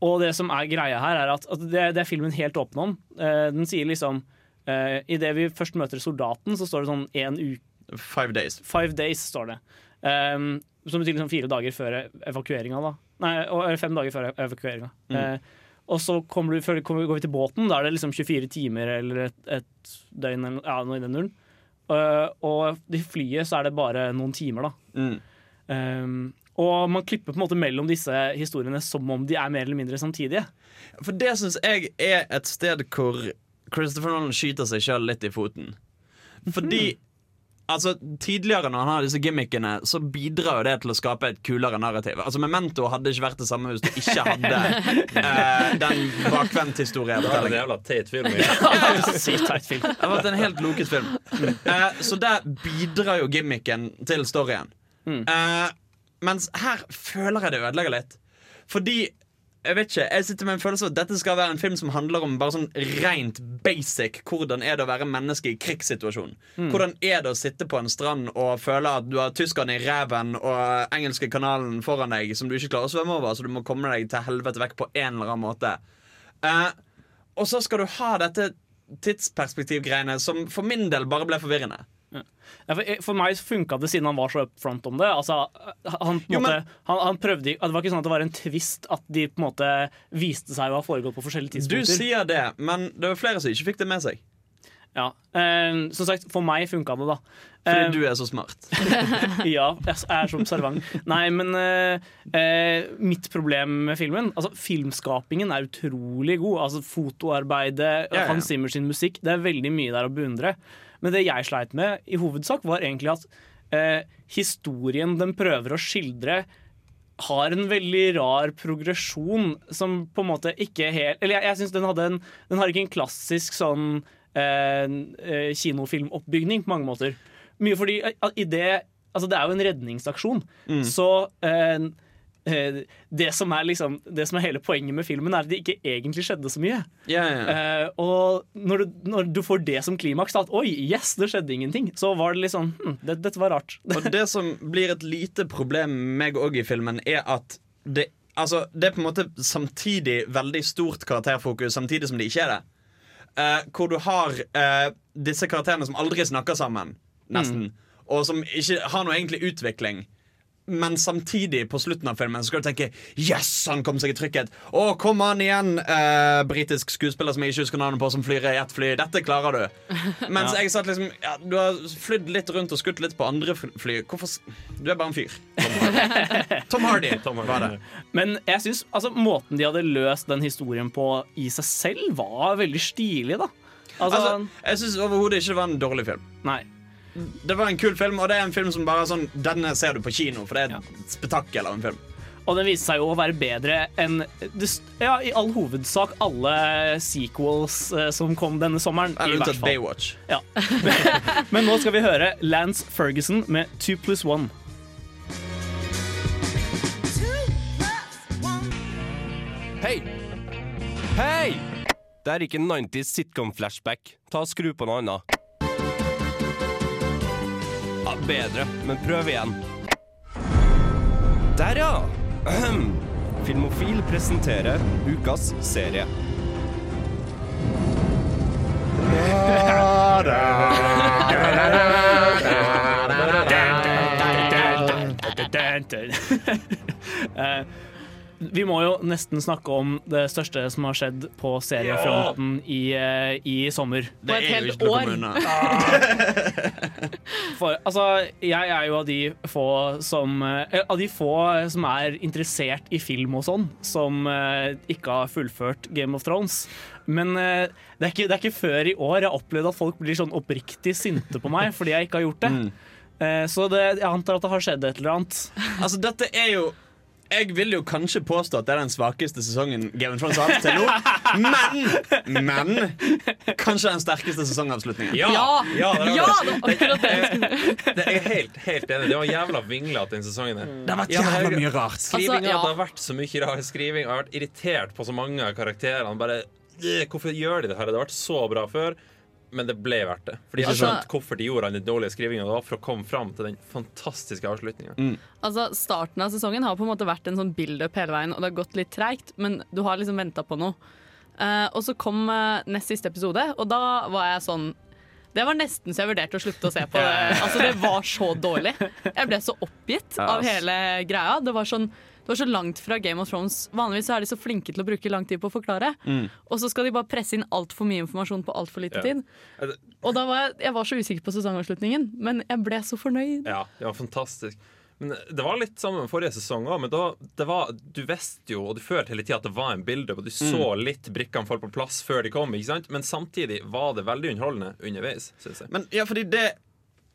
og det som er greia her, er at, at det, det er filmen helt åpen om. Uh, den sier liksom uh, Idet vi først møter soldaten, så står det sånn én uke Five days. Five days, står det. Um, som betyr liksom fire dager før evakueringa, da. Nei, eller fem dager før evakueringa. Mm. Uh, og så kommer du, før, kommer, går vi til båten, da er det liksom 24 timer eller et, et døgn eller ja, noe i den duren. Uh, og i flyet så er det bare noen timer, da. Mm. Um, og man klipper på en måte mellom disse historiene som om de er mer eller mindre samtidige. For det syns jeg er et sted hvor Christopher Nolan skyter seg sjøl litt i foten. Fordi Altså, Tidligere når han har disse gimmickene, så bidrar jo det til å skape et kulere narrativ. Altså, Memento hadde ikke vært det samme hvis du ikke [LAUGHS] hadde uh, den Det var en jævla teit film. [LAUGHS] Sykt teit film. Det har vært en helt loket film. Uh, så der bidrar jo gimmicken til storyen. Uh, mens her føler jeg det ødelegger litt. Fordi jeg vet ikke, jeg sitter med en følelse av at dette skal være en film som handler om bare sånn rent basic hvordan er det å være menneske i krigssituasjon. Mm. Hvordan er det å sitte på en strand og føle at du har tyskerne i ræven og engelske kanalen foran deg som du ikke klarer å svømme over, så du må komme deg til helvete vekk på en eller annen måte. Eh, og så skal du ha dette tidsperspektivgreiene som for min del bare ble forvirrende. Ja, for, meg funka det siden han var så upfront om det. Altså, han, på en Jo, men- han, han prøvde, Det var ikke sånn at det var en twist at de på en måte viste seg å ha foregått på forskjellige tidspunkter. Du sier det, men det var flere som ikke fikk det med seg. Ja, eh, Som sagt, for meg funka det, da. Fordi Eh, du er så smart. [LAUGHS] ja, jeg er så observant. Nei, men eh, eh, mitt problem med filmen Altså, Filmskapingen er utrolig god. Altså Fotoarbeidet, Ja, ja. Hans Zimmer sin musikk. Det er veldig mye der å beundre. Men det jeg sleit med, i hovedsak, var egentlig at eh, historien den prøver å skildre har en veldig rar progresjon som på en måte ikke helt Eller jeg, jeg syns den hadde en Den har ikke en klassisk sånn eh, eh, kinofilmoppbygning på mange måter. Mye fordi eh, i det Altså, det er jo en redningsaksjon. Mm. Så eh, eh, det som er liksom Det som er hele poenget med filmen, er at det ikke egentlig skjedde så mye. Yeah, yeah. Eh, og når du, når du får det som klimaks, at oi, yes, det skjedde ingenting, så var det litt sånn hm, det, Dette var rart. [LAUGHS] Og det som blir et lite problem med meg òg i filmen, er at det, altså, det er på en måte samtidig veldig stort karakterfokus, samtidig som det ikke er det. Uh, hvor du har uh, disse karakterene som aldri snakker sammen, nesten, og som ikke har noe egentlig utvikling. Men samtidig, på slutten av filmen, så skal du tenke Yes, han kom seg i trygghet. Å, kom an igjen, eh, britisk skuespiller som jeg ikke husker navnet på, som flyr i jetfly. Dette klarer du. [LAUGHS] Mens Ja. jeg satt liksom ja, Du har flydd litt rundt og skutt litt på andre fly- fly. Hvorfor Du er bare en fyr. Tom [LAUGHS] Hardy. [LAUGHS] Tom Hardy var det. Men jeg synes, altså, måten de hadde løst den historien på i seg selv, var veldig stilig, da. Altså, Altså, jeg syns overhodet ikke det var en dårlig film. Nei. Det var en kul film, og det er en film som bare er sånn Denne ser du på kino, for det er et spetakkel av en film. Og den viste seg jo å være bedre enn ja, i all hovedsak alle sequels eh, som kom denne sommeren. Eller unntatt. Baywatch. Ja. [LAUGHS] Men nå skal vi høre Lance Ferguson med 2 pluss 1. Hei! Hei! Det er ikke 90s sitcom-flashback. Ta og Skru på noe annet. Ja, bedre, men prøv igjen. Der, ja! Ahem. [CLEARS THROAT] Filmofil presenterer ukas serie. [LAUGHS] [LAUGHS] Eh, vi må jo nesten snakke om det største som har skjedd på seriefronten i, eh, i sommer. På et helt år. [LAUGHS] For, altså, jeg er jo av de få som eh, Av de få som er interessert i film og sånn, som eh, ikke har fullført Game of Thrones. Men eh, det, er ikke, det er ikke før i år jeg har opplevd at folk blir sånn oppriktig sinte på meg fordi jeg ikke har gjort det. Mm. så det, jeg antar at det har skjedd et eller annet. Altså, dette er jo jeg vil jo kanskje påstå at det er den svakeste sesongen Game of Thrones har hatt til nå. Men, men kanskje den sterkeste sesongavslutningen. Ja! Ja! det, Ja, var det var akkurat det skulle det er helt, helt enig. Det var jævla vinglete den sesongen. Det har vært jævla mye rart. Skrivinga, Altså, ja. Det har vært så mye rar skriving. Jeg har vært irritert på så mange av karakterene. Bare, øh, hvorfor gjør de det her? Det har vært så bra før. Men det ble verdt det. Fordi jeg skjønte Altså- hvorfor de gjorde den dårlige skrivinga. Var for å komme fram til den fantastiske avslutninga. Altså, Starten av sesongen har på en måte vært en sånn build-up hele veien, og det har gått litt treigt, men du har liksom venta på noe. Uh, og så kom uh, nest siste episode, og da var jeg sånn det var nesten så jeg vurderte å slutte å se på det. [LAUGHS] Altså, det var så dårlig. Jeg ble så oppgitt av hele greia. Det var, sånn, var så langt fra Game of Thrones. Vanligvis så er de så flinke til å bruke lang tid på å forklare. Og så skal de bare presse inn altfor mye informasjon på altfor lite Ja. tid. Og da var jeg, jeg var så usikker på sesongavslutningen, men jeg ble så fornøyd. Ja, det var fantastisk. Men det var litt sammen med forrige sesong òg. Men da, det var, du visste jo, og du følte hele tida at det var en bilde, og du så litt brikkene falle på plass før de kom. ikke sant? Men samtidig var det veldig underholdende underveis, Synes jeg. Men ja, fordi det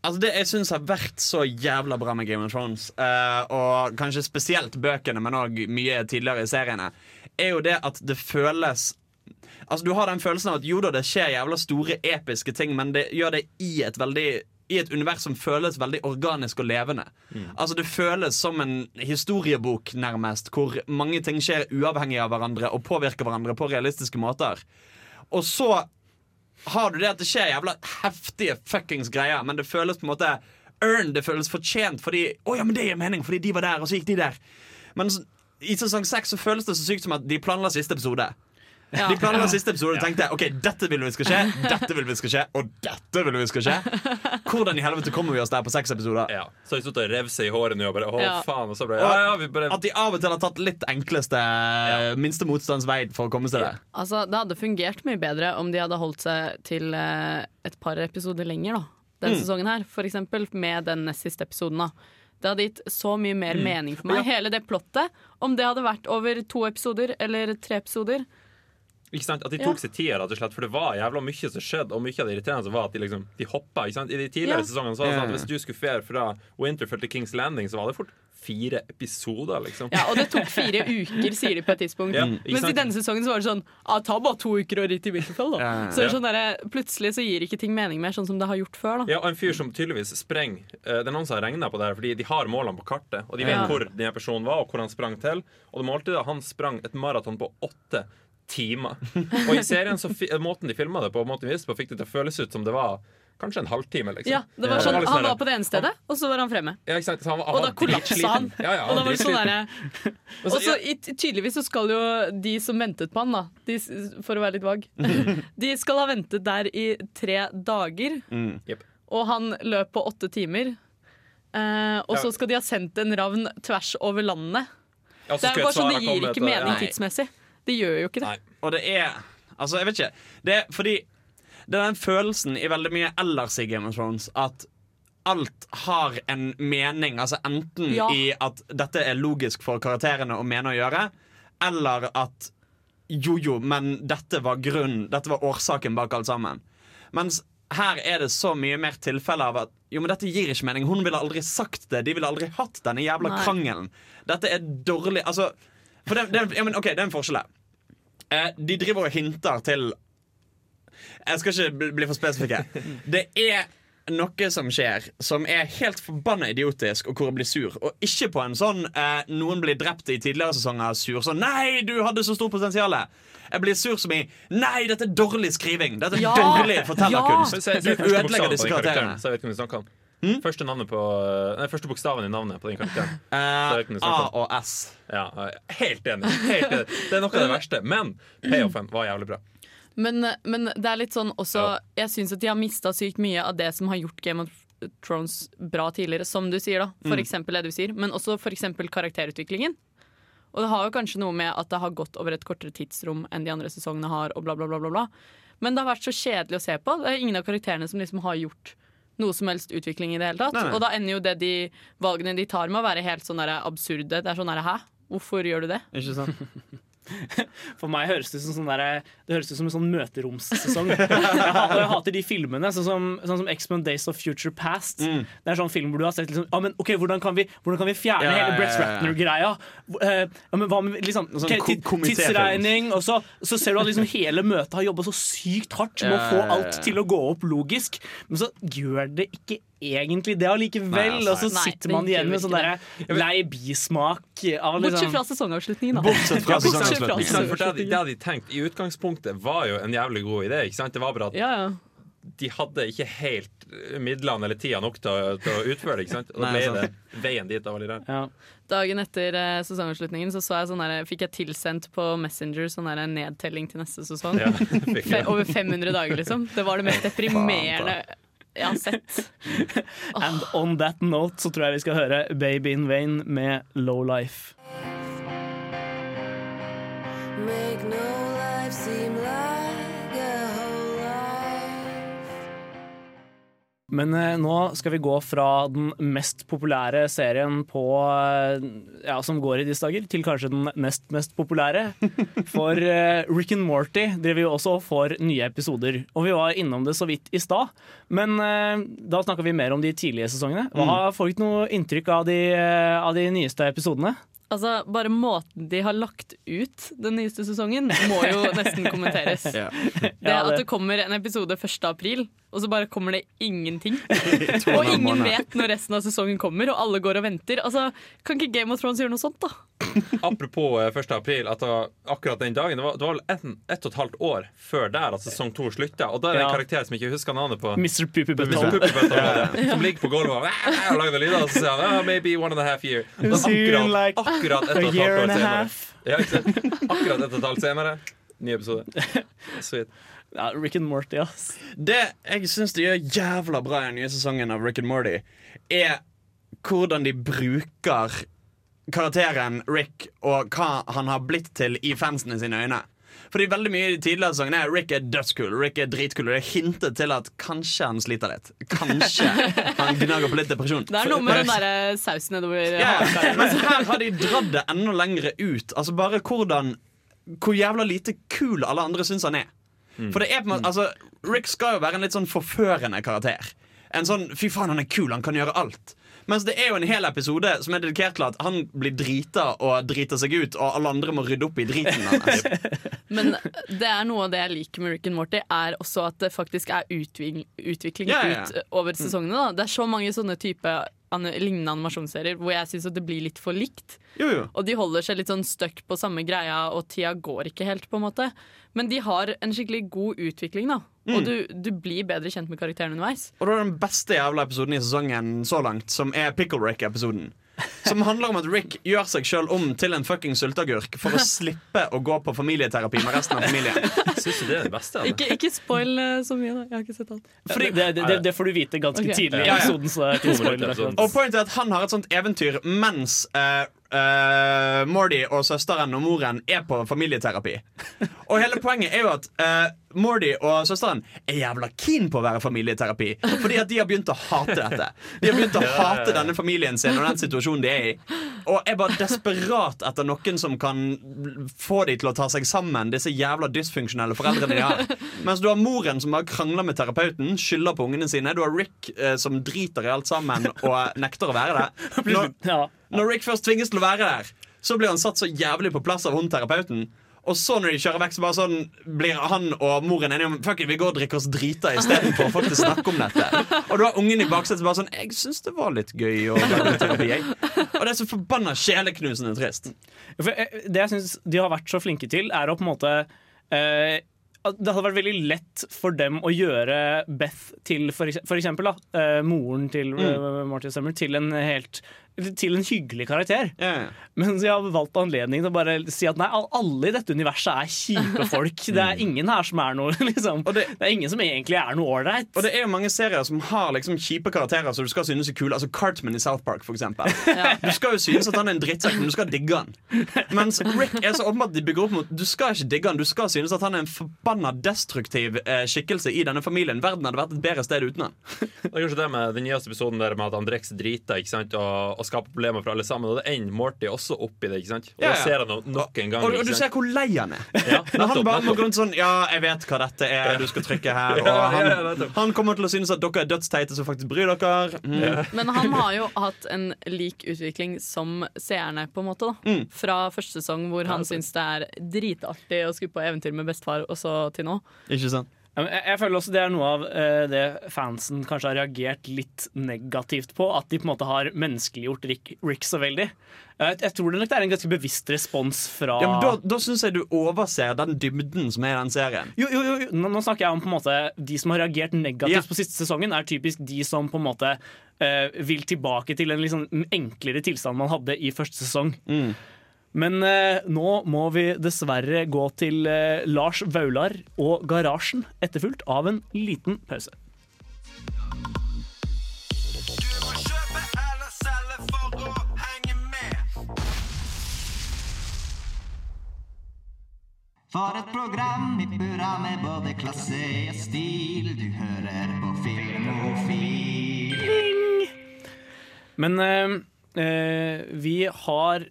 Altså Det jeg syns har vært så jævla bra med Game of Thrones, uh, og kanskje spesielt bøkene, men òg mye tidligere i seriene, er jo det at det føles Altså Du har den følelsen av at jo da, det skjer jævla store, episke ting, men det gjør det i et veldig i et univers som føles veldig organisk og levende. Altså Det føles som en historiebok, nærmest, hvor mange ting skjer uavhengig av hverandre og påvirker hverandre på realistiske måter. Og så har du det at det skjer jævla heftige fuckings greier, men det føles på en måte earned, det føles fortjent fordi Å ja, men det gir mening, fordi de var der, og så gikk de der. Men i sesong seks føles det så sykt som at de planla siste episode. Ja. De planla siste episode og tenkte ok, dette vil vi skal skje, dette vil vi skal skje, og dette vil vi skal skje. Hvordan i helvete kommer vi oss der på seks episoder? Ja. Så har de stått og revet seg i håret og bare Å, Ja. faen. Og så ble, Ja, ja, vi bare At de av og til har tatt litt enkleste, minste motstands vei for å komme seg der. Altså, det hadde fungert mye bedre om de hadde holdt seg til eh, et par episoder lenger da, denne sesongen her. For eksempel med den nest siste episoden. da. Det hadde gitt så mye mer mening for meg. Hele det plottet. Om det hadde vært over to episoder eller tre episoder. Ikke sant? At de Ja. tok seg tida, rett og slett. For det var jævla mye som skjedde, og mye av det irriterende var at de liksom De hoppa. Ikke sant? I de tidligere Ja. sesongene så var det sånn at hvis du skulle fære fra Winterfell til Kings Landing, så var det fort fire episoder, liksom. Ja, Og det tok fire [LAUGHS] uker, sier de på et tidspunkt. Ja, Mens i denne sesongen så var det sånn Ja, Ta bare to uker og ritt i Winterfell, da. Ja, ja, ja. Så det er sånn der, Plutselig så gir ikke ting mening mer, sånn som det har gjort før. da Ja, og en fyr som tydeligvis sprenger eh, Det er noen som har regna på det her, fordi de har målene på kartet. Og de vet Ja. hvor denne personen var, og hvor han sprang til. Og det målte det, han sprang et maraton på åtte timer. Og i serien så fi, måten de filma det på, måten de viste på, fikk det til å føles ut som det var kanskje en halvtime. liksom Ja, det var Ja. sånn, Han var på det ene stedet, og så var han fremme. ja, ikke sant? Han, var- Og da var kollapsa han. Ja, Ja, han. og da var det sånn der, Og så Tydeligvis så skal jo de som ventet på han, da de, for å være litt vag [LAUGHS] De skal ha ventet der i tre dager, Jepp. og han løp på åtte timer. Eh, og så skal de ha sendt en ravn tvers over landet. Det er bare sånn, det gir ikke mening tidsmessig. Det gjør jo ikke det. Nei. Og det er Altså, jeg vet ikke. Det er fordi Det er den følelsen i veldig mye ellers i Game of Thrones at alt har en mening. Altså enten Ja. i at dette er logisk for karakterene å mene å gjøre, eller at jo, jo, men dette var grunnen, dette var årsaken bak alt sammen. Mens her er det så mye mer tilfelle av at jo, men dette gir ikke mening. Hun ville aldri sagt det. De ville aldri hatt denne jævla Nei. krangelen. Dette er dårlig Altså, for det, det, ja, men, okay, det er en forskjell her. Eh, de driver og hinter til Jeg skal ikke bli- for spesifikke. [LAUGHS] Det er noe som skjer som er helt forbanna idiotisk, og hvor jeg blir sur. Og ikke på en sånn eh, noen blir drept i tidligere sesonger sur. Sånn 'Nei, du hadde så stort potensial'. Jeg blir sur som i 'Nei, dette er dårlig skriving'. Dette er Ja! dårlig fortellerkunst. Ja! så- så- Du første bokstaven ødelegger på disse den karakteren, karakterene. Om. Første, på, nei, første bokstaven i navnet på den karakteren. [LAUGHS] Snakke A og S. Ja, helt enig. Helt enig. Det er noe av det verste. Men payoffen var jævlig bra. Men, men det er litt sånn også Jeg syns at de har mista sykt mye av det som har gjort Game of Thrones bra tidligere, som du sier, da. For Mm. eksempel det du sier, men også for eksempel karakterutviklingen. Og det har jo kanskje noe med at det har gått over et kortere tidsrom enn de andre sesongene har, og bla, bla, bla, bla, bla. Men det har vært så kjedelig å se på. Det er ingen av karakterene som liksom har gjort noe som helst utvikling i det hele tatt. Nei, nei. Og da ender jo det de valgene de tar med å være helt sånn absurde. Det er sånn der, hæ? Hvorfor gjør du det? Ikke sant? [LAUGHS] [LAUGHS] For meg høres det ut som, sånn der, det høres ut som en sånn møteromssesong. Jeg, jeg hater de filmene, sånn som, sånn som X-Men Days of Future Past. Det er sånn film hvor du har sett liksom, ah, men, ok, hvordan, kan vi, hvordan kan vi fjerne Ja, ja, hele Brett ja, ja, ja. Ratner-greia? Uh, men hva med liksom, Sånn ok, ko- tid- komitéfilm. tidsregning, og så, så ser du at liksom hele møtet har jobba så sykt hardt med å få alt til å gå opp logisk, men så gjør det ikke egentlig det allikevel. Altså, og så nei, sitter man igjen med sånn der derre lei bismak av Bortsett liksom fra sesongavslutningen, da. Bortsett fra bortsett sesongavslutningen. For det, de tenkt i utgangspunktet, var jo en jævlig god idé. Ikke sant? Det var bare at Ja, ja. de hadde ikke helt midlene eller tida nok til å, til å utføre det. Ikke sant? Og da ble det veien dit. Da var ja. Dagen etter eh, sesongavslutningen så, så jeg sånn der, fikk jeg tilsendt på Messenger sånn der nedtelling til neste sesong. Ja, [LAUGHS] Fe over 500 dager, liksom. Det var det mest deprimerende jeg har sett. [LAUGHS] And on that note så tror jeg vi skal høre Baby in Vain med Low Life. Make Men eh, nå skal vi gå fra den mest populære serien på eh, ja, som går i disse dager, til kanskje den nest mest populære. [LAUGHS] For eh, Rick and Morty driver jo også og får nye episoder. Og vi var innom det så vidt i stad, men eh, da snakka vi mer om de tidlige sesongene. Hva Har folk noe inntrykk av de, av de nyeste episodene? Altså, Bare måten de har lagt ut den nyeste sesongen, må jo nesten kommenteres. [LAUGHS] Ja. Det At det- det kommer en episode 1. april, og så bare kommer det ingenting. [LAUGHS] Og ingen vet når resten av sesongen kommer, og alle går og venter. Altså, Kan ikke Game of Thrones gjøre noe sånt, da? [LAUGHS] Apropos eh, 1. april, at det var akkurat den dagen Det var, det var vel ett ett og et halvt år før der at sesong to slutta. Og da er det en Ja. karakter som jeg ikke husker navnet på. Mr. Poopy Mr. Butthole. Poopy Butthole, var det, Som ligger på gulvet og, lager lyder, og så sier han oh, maybe one and a half year. Akkurat, like akkurat ett og et halvt år senere. Ja. Akkurat ett og et halvt senere. Ny episode. Sweet. [LAUGHS] Ja, Rick and Morty, ass. Det jeg syns de gjør jævla bra i den nye sesongen av Rick and Morty, er hvordan de bruker karakteren Rick og hva han har blitt til i fansene sine øyne. Fordi veldig mye i de tidligere sesongene er Rick er dødskul, Rick er dritkul. Og det er hintet til at kanskje han sliter litt. Kanskje han gnager på litt depresjon. Det er noe med den der sausen nedover Ja, men her har de dratt det enda lengre ut. Altså bare hvordan Hvor jævla lite kul alle andre syns han er. For det er på en måte Altså Rick skal jo være en litt sånn forførende karakter. En sånn 'fy faen, han er kul, han kan gjøre alt'. Mens det er jo en hel episode som er dedikert til at han blir drita og driter seg ut, og alle andre må rydde opp i driten [LAUGHS] hans. Men det er noe av det jeg liker med Rick and Morty, er også at det faktisk er utvikling, utvikling Ja, ja, ja. ut over sesongene. Da. Det er så mange sånne type an lignende animasjonsserier hvor jeg syns det blir litt for likt. Jo, jo. Og de holder seg litt sånn stuck på samme greia, og tida går ikke helt, på en måte. Men de har en skikkelig god utvikling, da. Og Mm. du, du blir bedre kjent med karakteren underveis. Og da er den beste jævla episoden i sesongen så langt, som er Pickle Rick-episoden. Som handler om at Rick gjør seg sjøl om til en fucking sylteagurk for å slippe å gå på familieterapi med resten av familien. Syns du det er det beste? Eller? Ikke, ikke spoil eh, så mye, da. Jeg har ikke sett alt. det, det, det, det får du vite ganske okay. tidlig i Ja, ja. episoden. Så er ikke spoiler. Og pointet er at han har et sånt eventyr mens eh, eh, Mordy og søsteren og moren er på familieterapi. Og hele poenget er jo at eh, Mordy og søsteren er jævla keen på å være familieterapi. Fordi at de har begynt å hate dette. De har begynt å hate denne familien sin og den situasjonen de er i. Og er bare desperat etter noen som kan få de til å ta seg sammen, disse jævla dysfunksjonelle foreldrene de har. Mens du har moren som bare krangler med terapeuten, skylder på ungene sine. Du har Rick eh, som driter i alt sammen og nekter å være der. [LAUGHS] Når, når Rick først tvinges til å være der, så blir han satt så jævlig på plass av hun terapeuten. Og så når de kjører vekk, så bare sånn blir han og moren enige om Fuck it, vi går og drikker oss drita istedenfor å faktisk snakke om dette. Og du har ungen i baksetet bare sånn Jeg syns det var litt gøy terapi. Jeg. Og det er så forbanna sjeleknusende trist. For eh, det jeg syns de har vært så flinke til, er å på en måte eh, det hadde vært veldig lett for dem å gjøre Beth til for eksempel da, eh, moren til Mm. eh, Martin Summer til en helt til en hyggelig karakter. Men så jeg har valgt anledningen til å bare si at nei, alle i dette universet er kjipe [LAUGHS] folk. Det er ingen her som er noe [LAUGHS] liksom. det, er ingen som egentlig er noe ålreit. Og det er jo mange serier som har liksom kjipe karakterer som du skal synes er kule. Altså Cartman i South Park, for eksempel. [LAUGHS] Du skal jo synes at han er en drittsekk, men du skal digge han. Mens Rick er så åpenbart de bygger opp mot Du skal ikke digge han, du skal synes at han er en forbanna destruktiv eh, skikkelse i denne familien. Verden hadde vært et bedre sted uten han. Det er kanskje det med den nyeste episoden der med at han driter, ikke sant? Og, og skaper problemer for alle sammen. Og det ender Morty også opp i det. ikke sant? Og Ja, da ser han no- nok en gang. Og, og du ser hvor lei han er. Ja, [LAUGHS] han bare må grunn gå rundt sånn Ja, jeg vet hva dette er, du skal trykke her. [LAUGHS] Og Ja, ja, ja, han, han kommer til å synes at dere er dødsteite som faktisk bryr dere. Mm. [LAUGHS] Men han har jo hatt en lik utvikling som seerne, på en måte. da Mm. Fra første sesong hvor han syns det er dritartig å skulle på eventyr med bestefar, og så til nå. Ikke sant? Jeg, jeg føler også det er noe av eh, det fansen kanskje har reagert litt negativt på. At de på en måte har menneskeliggjort Rick, Rick så veldig. Jeg, jeg tror det nok det er en ganske bevisst respons fra Ja, men Da, da syns jeg du overser den dybden som er i den serien. Jo, jo, jo, nå, nå snakker jeg om på en måte de som har reagert negativt Ja. på siste sesongen, er typisk de som på en måte eh, vil tilbake til en liksom enklere tilstand man hadde i første sesong. Men eh, nå må vi dessverre gå til eh, Lars Vaular og Garasjen, etterfulgt av en liten pause. For et program i burra med både klasse og stil. Du hører på Filmofil. Men eh, eh, vi har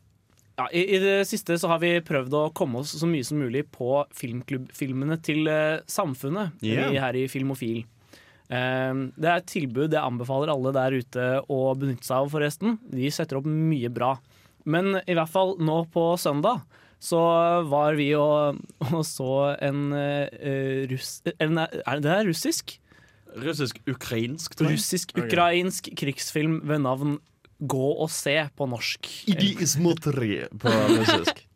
ja, i, I det siste så har vi prøvd å komme oss så mye som mulig på filmklubbfilmene til uh, samfunnet yeah. vi her i Filmofil. Uh, det er et tilbud jeg anbefaler alle der ute å benytte seg av, forresten. De setter opp mye bra. Men i hvert fall nå på søndag så var vi og, [LAUGHS] og så en uh, russ... En, er det russisk? Russisk-ukrainsk, tror jeg. Russisk-ukrainsk krigsfilm ved navn Gå og se på norsk. Idismotri på russisk. [LAUGHS]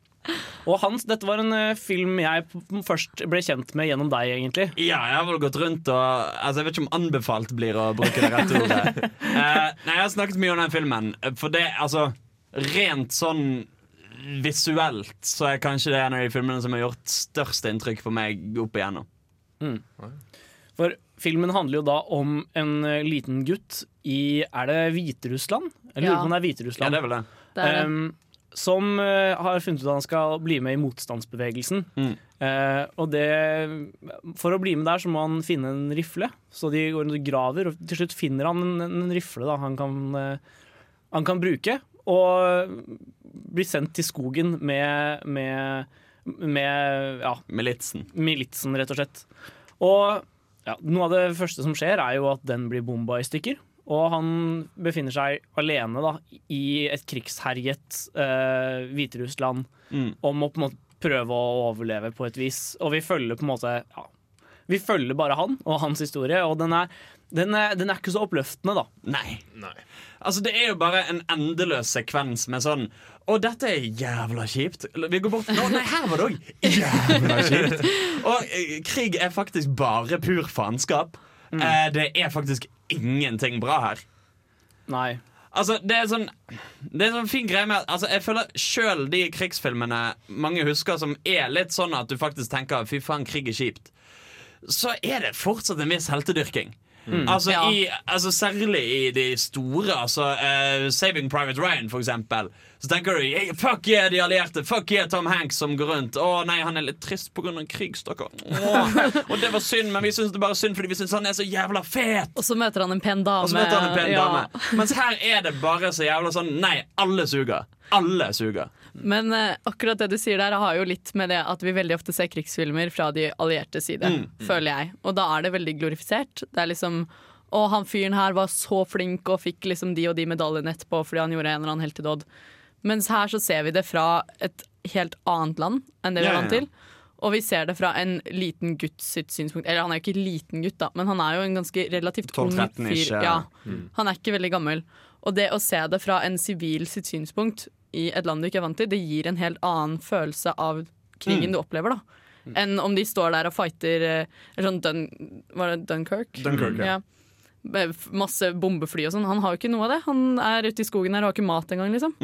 Og Hans, dette var en uh, film jeg først ble kjent med gjennom deg, egentlig. Ja, jeg har vel gått rundt og altså, Jeg vet ikke om anbefalt blir å bruke det rette ordet. uh, [LAUGHS] nei, Jeg har snakket mye om den filmen, for det altså Rent sånn visuelt så er kanskje det en av de filmene som har gjort størst inntrykk på meg opp igjennom. For filmen handler jo da om en eh, liten gutt i Er det Hviterussland? Jeg lurer Ja. på om det er Hviterussland. Ja, det er vel det. Det er det. Em, som uh, har funnet ut at han skal bli med i motstandsbevegelsen. Mm. Uh, og det For å bli med der så må han finne en rifle. Så de går og graver, og til slutt finner han en, en rifle da, han, kan, uh, han kan bruke. Og blir sendt til skogen med, med, med ja, Militsen. militsen, rett og slett. Og ja, noe av det første som skjer, er jo at den blir bomba i stykker. Og han befinner seg alene da, i et krigsherjet eh, Hviterussland Mm. om å på en måte prøve å overleve på et vis. Og vi følger på en måte ja, Vi følger bare han og hans historie, og den er, den er, den er ikke så oppløftende, da. Nei. Altså, det er jo bare en endeløs sekvens med sånn Å, dette er jævla kjipt. Vi går bort Nå, nei, her var det òg jævla kjipt. Og eh, krig er faktisk bare pur faenskap. Eh, det er faktisk ingenting bra her. Nei. Altså, det er sånn Det er sånn fin greie med altså, Jeg føler sjøl de krigsfilmene mange husker som er litt sånn at du faktisk tenker fy faen, krig er kjipt, så er det fortsatt en viss heltedyrking. Mm. Altså, Ja. i, altså Særlig i de store. Altså, uh, Saving Private Ryan, for eksempel. Så tenker du hey, fuck yeah, de allierte. Fuck yeah, Tom Hanks som går rundt. Å nei, han er litt trist pga. krig, stakkar. Oh. [LAUGHS] Og det var synd, men vi syns det bare er synd fordi vi syns han er så jævla fet. Og så møter han en pen dame. Og så møter han en pen Ja. dame. Mens her er det bare så jævla sånn Nei, alle suger. Alle suger. Men uh, akkurat det du sier der har jo litt med det at vi veldig ofte ser krigsfilmer fra de allierte side, Mm. føler jeg. Og da er det veldig glorifisert. Det er liksom Å, han fyren her var så flink og fikk liksom de og de medaljene etterpå fordi han gjorde en eller annen heltedåd. Mens her så ser vi det fra et helt annet land enn det vi er vant til. Og vi ser det fra en liten gutt sitt synspunkt. Eller han er jo ikke liten gutt, da, men han er jo en ganske relativt ung fyr. Ja. Mm. Han er ikke veldig gammel. Og det å se det fra en sivil sitt synspunkt i et land du ikke er vant til, det gir en helt annen følelse av krigen Mm. du opplever, da. Enn om de står der og fighter eller sånn Dun, Var det Dunkirk? Dunkirk, ja. ja. masse bombefly og sånn. Han har jo ikke noe av det. Han er ute i skogen her og har ikke mat engang, liksom.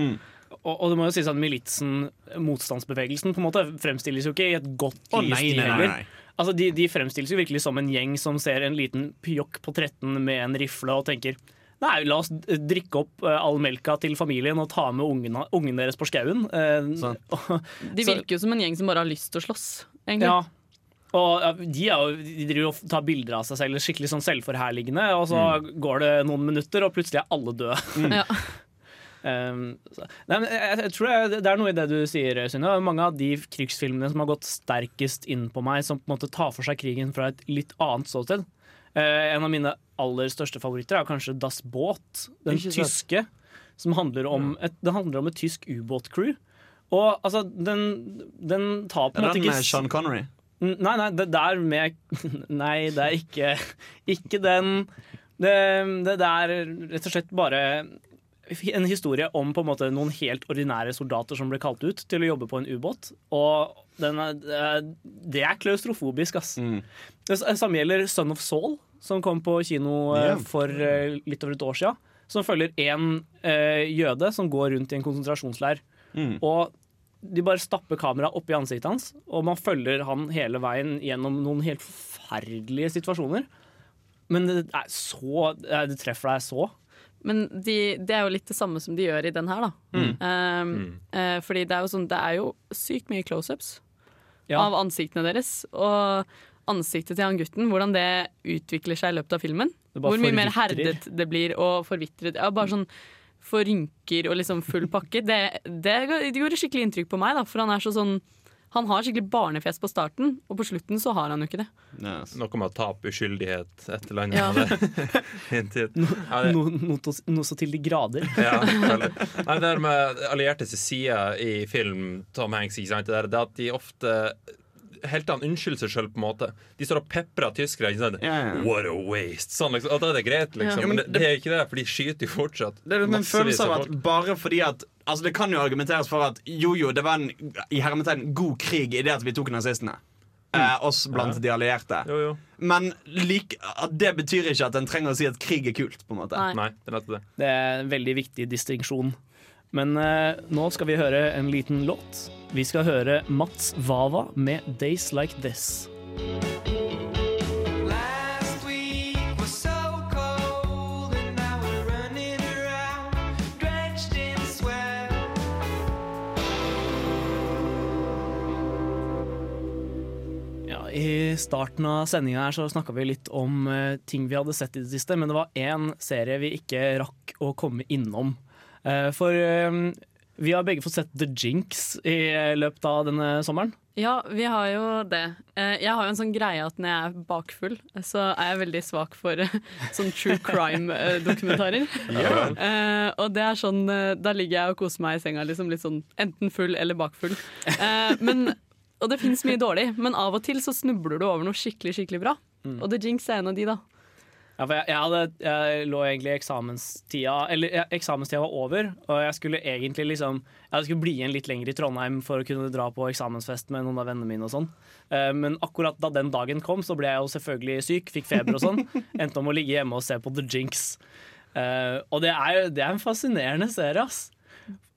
Og, og det må jo sies at militsen, motstandsbevegelsen, på en måte fremstilles jo ikke i et godt lys, oh, nei, nei, nei, nei. Altså, de, de fremstilles jo virkelig som en gjeng som ser en liten pjokk på 13 med en rifle og tenker Nei, la oss drikke opp eh, all melka til familien og ta med ungene, ungen deres på skauen. Eh, [LAUGHS] De virker jo som en gjeng som bare har lyst til å slåss, egentlig. Ja. Og de, er jo, de driver og tar bilder av seg selv skikkelig sånn selvforherligende, og så går det noen minutter, og plutselig er alle døde. Ja. [LAUGHS] Um, nei, men jeg, jeg tror jeg, det er noe i det du sier, Synne. Mange av de krigsfilmene som har gått sterkest inn på meg, som på en måte tar for seg krigen fra et litt annet ståsted. Eh, en av mine aller største favoritter er kanskje Das Boot, den tyske. Som handler om et, det handler om et tysk ubåtcrew. Og altså, den, den tar på Er en måte ikke den ikke med Sean Connery? Nei, nei, det der med [LAUGHS] Nei, det er ikke Ikke den det, det er rett og slett bare en historie om på en måte noen helt ordinære soldater som ble kalt ut til å jobbe på en ubåt. Og den er, det er- klaustrofobisk, ass. Det samme gjelder Son of Saul, som kom på kino yeah. For eh, litt over et år siden. Som følger én eh, jøde som går rundt i en konsentrasjonsleir. Og de bare stapper kameraet opp i ansiktet hans, og man følger han hele veien gjennom noen helt forferdelige situasjoner. Men det er så Det treffer deg så. Men de, det er jo litt det samme som de gjør i den her, da. Mm. Um, Mm. eh, fordi det er jo sånn Det er jo sykt mye close-ups Ja. av ansiktene deres. Og ansiktet til han gutten, hvordan det utvikler seg i løpet av filmen. Hvor mye mer herdet det blir og forvitret. Ja, bare sånn for rynker og liksom full pakke. Det, det, det gjorde skikkelig inntrykk på meg, da, for han er så sånn Han har skikkelig barnefjes på starten, og på slutten så har han jo ikke det. Noe med å tape uskyldighet et eller annet. Ja. [LAUGHS] Noe no, to- noe så til de grader. Ja. Nei, det der med alliertes side i film, Tom Hanks, ikke sant? Det, der, det at de ofte Heltene unnskylder seg sjøl, på en måte. De står og peprer tyskere. Ikke sant? Yeah, yeah. What a waste! Sånn, liksom. Og da er det greit, liksom. Ja. Men det, det er ikke det, for de skyter jo fortsatt. Det er en følelse av at bare fordi at Altså Det kan jo argumenteres for at jo jo, det var en i hermetegn god krig i det at vi tok nazistene. Eh, oss blant Ja. de allierte. Jo, jo. Men like, det betyr ikke at en trenger å si at krig er kult. på en måte Nei, det er det. Det er en veldig viktig distinksjon. Men eh, nå skal vi høre en liten låt. Vi skal høre Mats Vava med 'Days Like This'. I starten av sendinga her så snakka vi litt om eh, ting vi hadde sett i det siste, men det var én serie vi ikke rakk å komme innom. Eh, for eh, vi har begge fått sett The Jinx i løpet av denne sommeren. Ja, vi har jo det. Eh, Jeg har jo en sånn greie at når jeg er bakfull, så er jeg veldig svak for sånn true crime-dokumentarer. Ja. Eh, og det er sånn Da ligger jeg og koser meg i senga, liksom litt sånn enten full eller bakfull. Eh, men, og det fins mye dårlig, men av og til så snubler du over noe skikkelig, skikkelig bra. Mm. Og The Jinx er en av de, da. Ja, jeg, jeg, hadde, jeg lå egentlig i eksamenstida Eller ja, eksamenstida var over, og jeg skulle egentlig liksom Jeg skulle bli igjen litt lenger i Trondheim for å kunne dra på eksamensfest med noen av vennene mine og sånn. Eh, Men akkurat da den dagen kom, så ble jeg jo selvfølgelig syk, fikk feber og sånn. [LAUGHS] Endte om å ligge hjemme og se på The Jinx. Eh, Og det er det er en fascinerende serie, ass.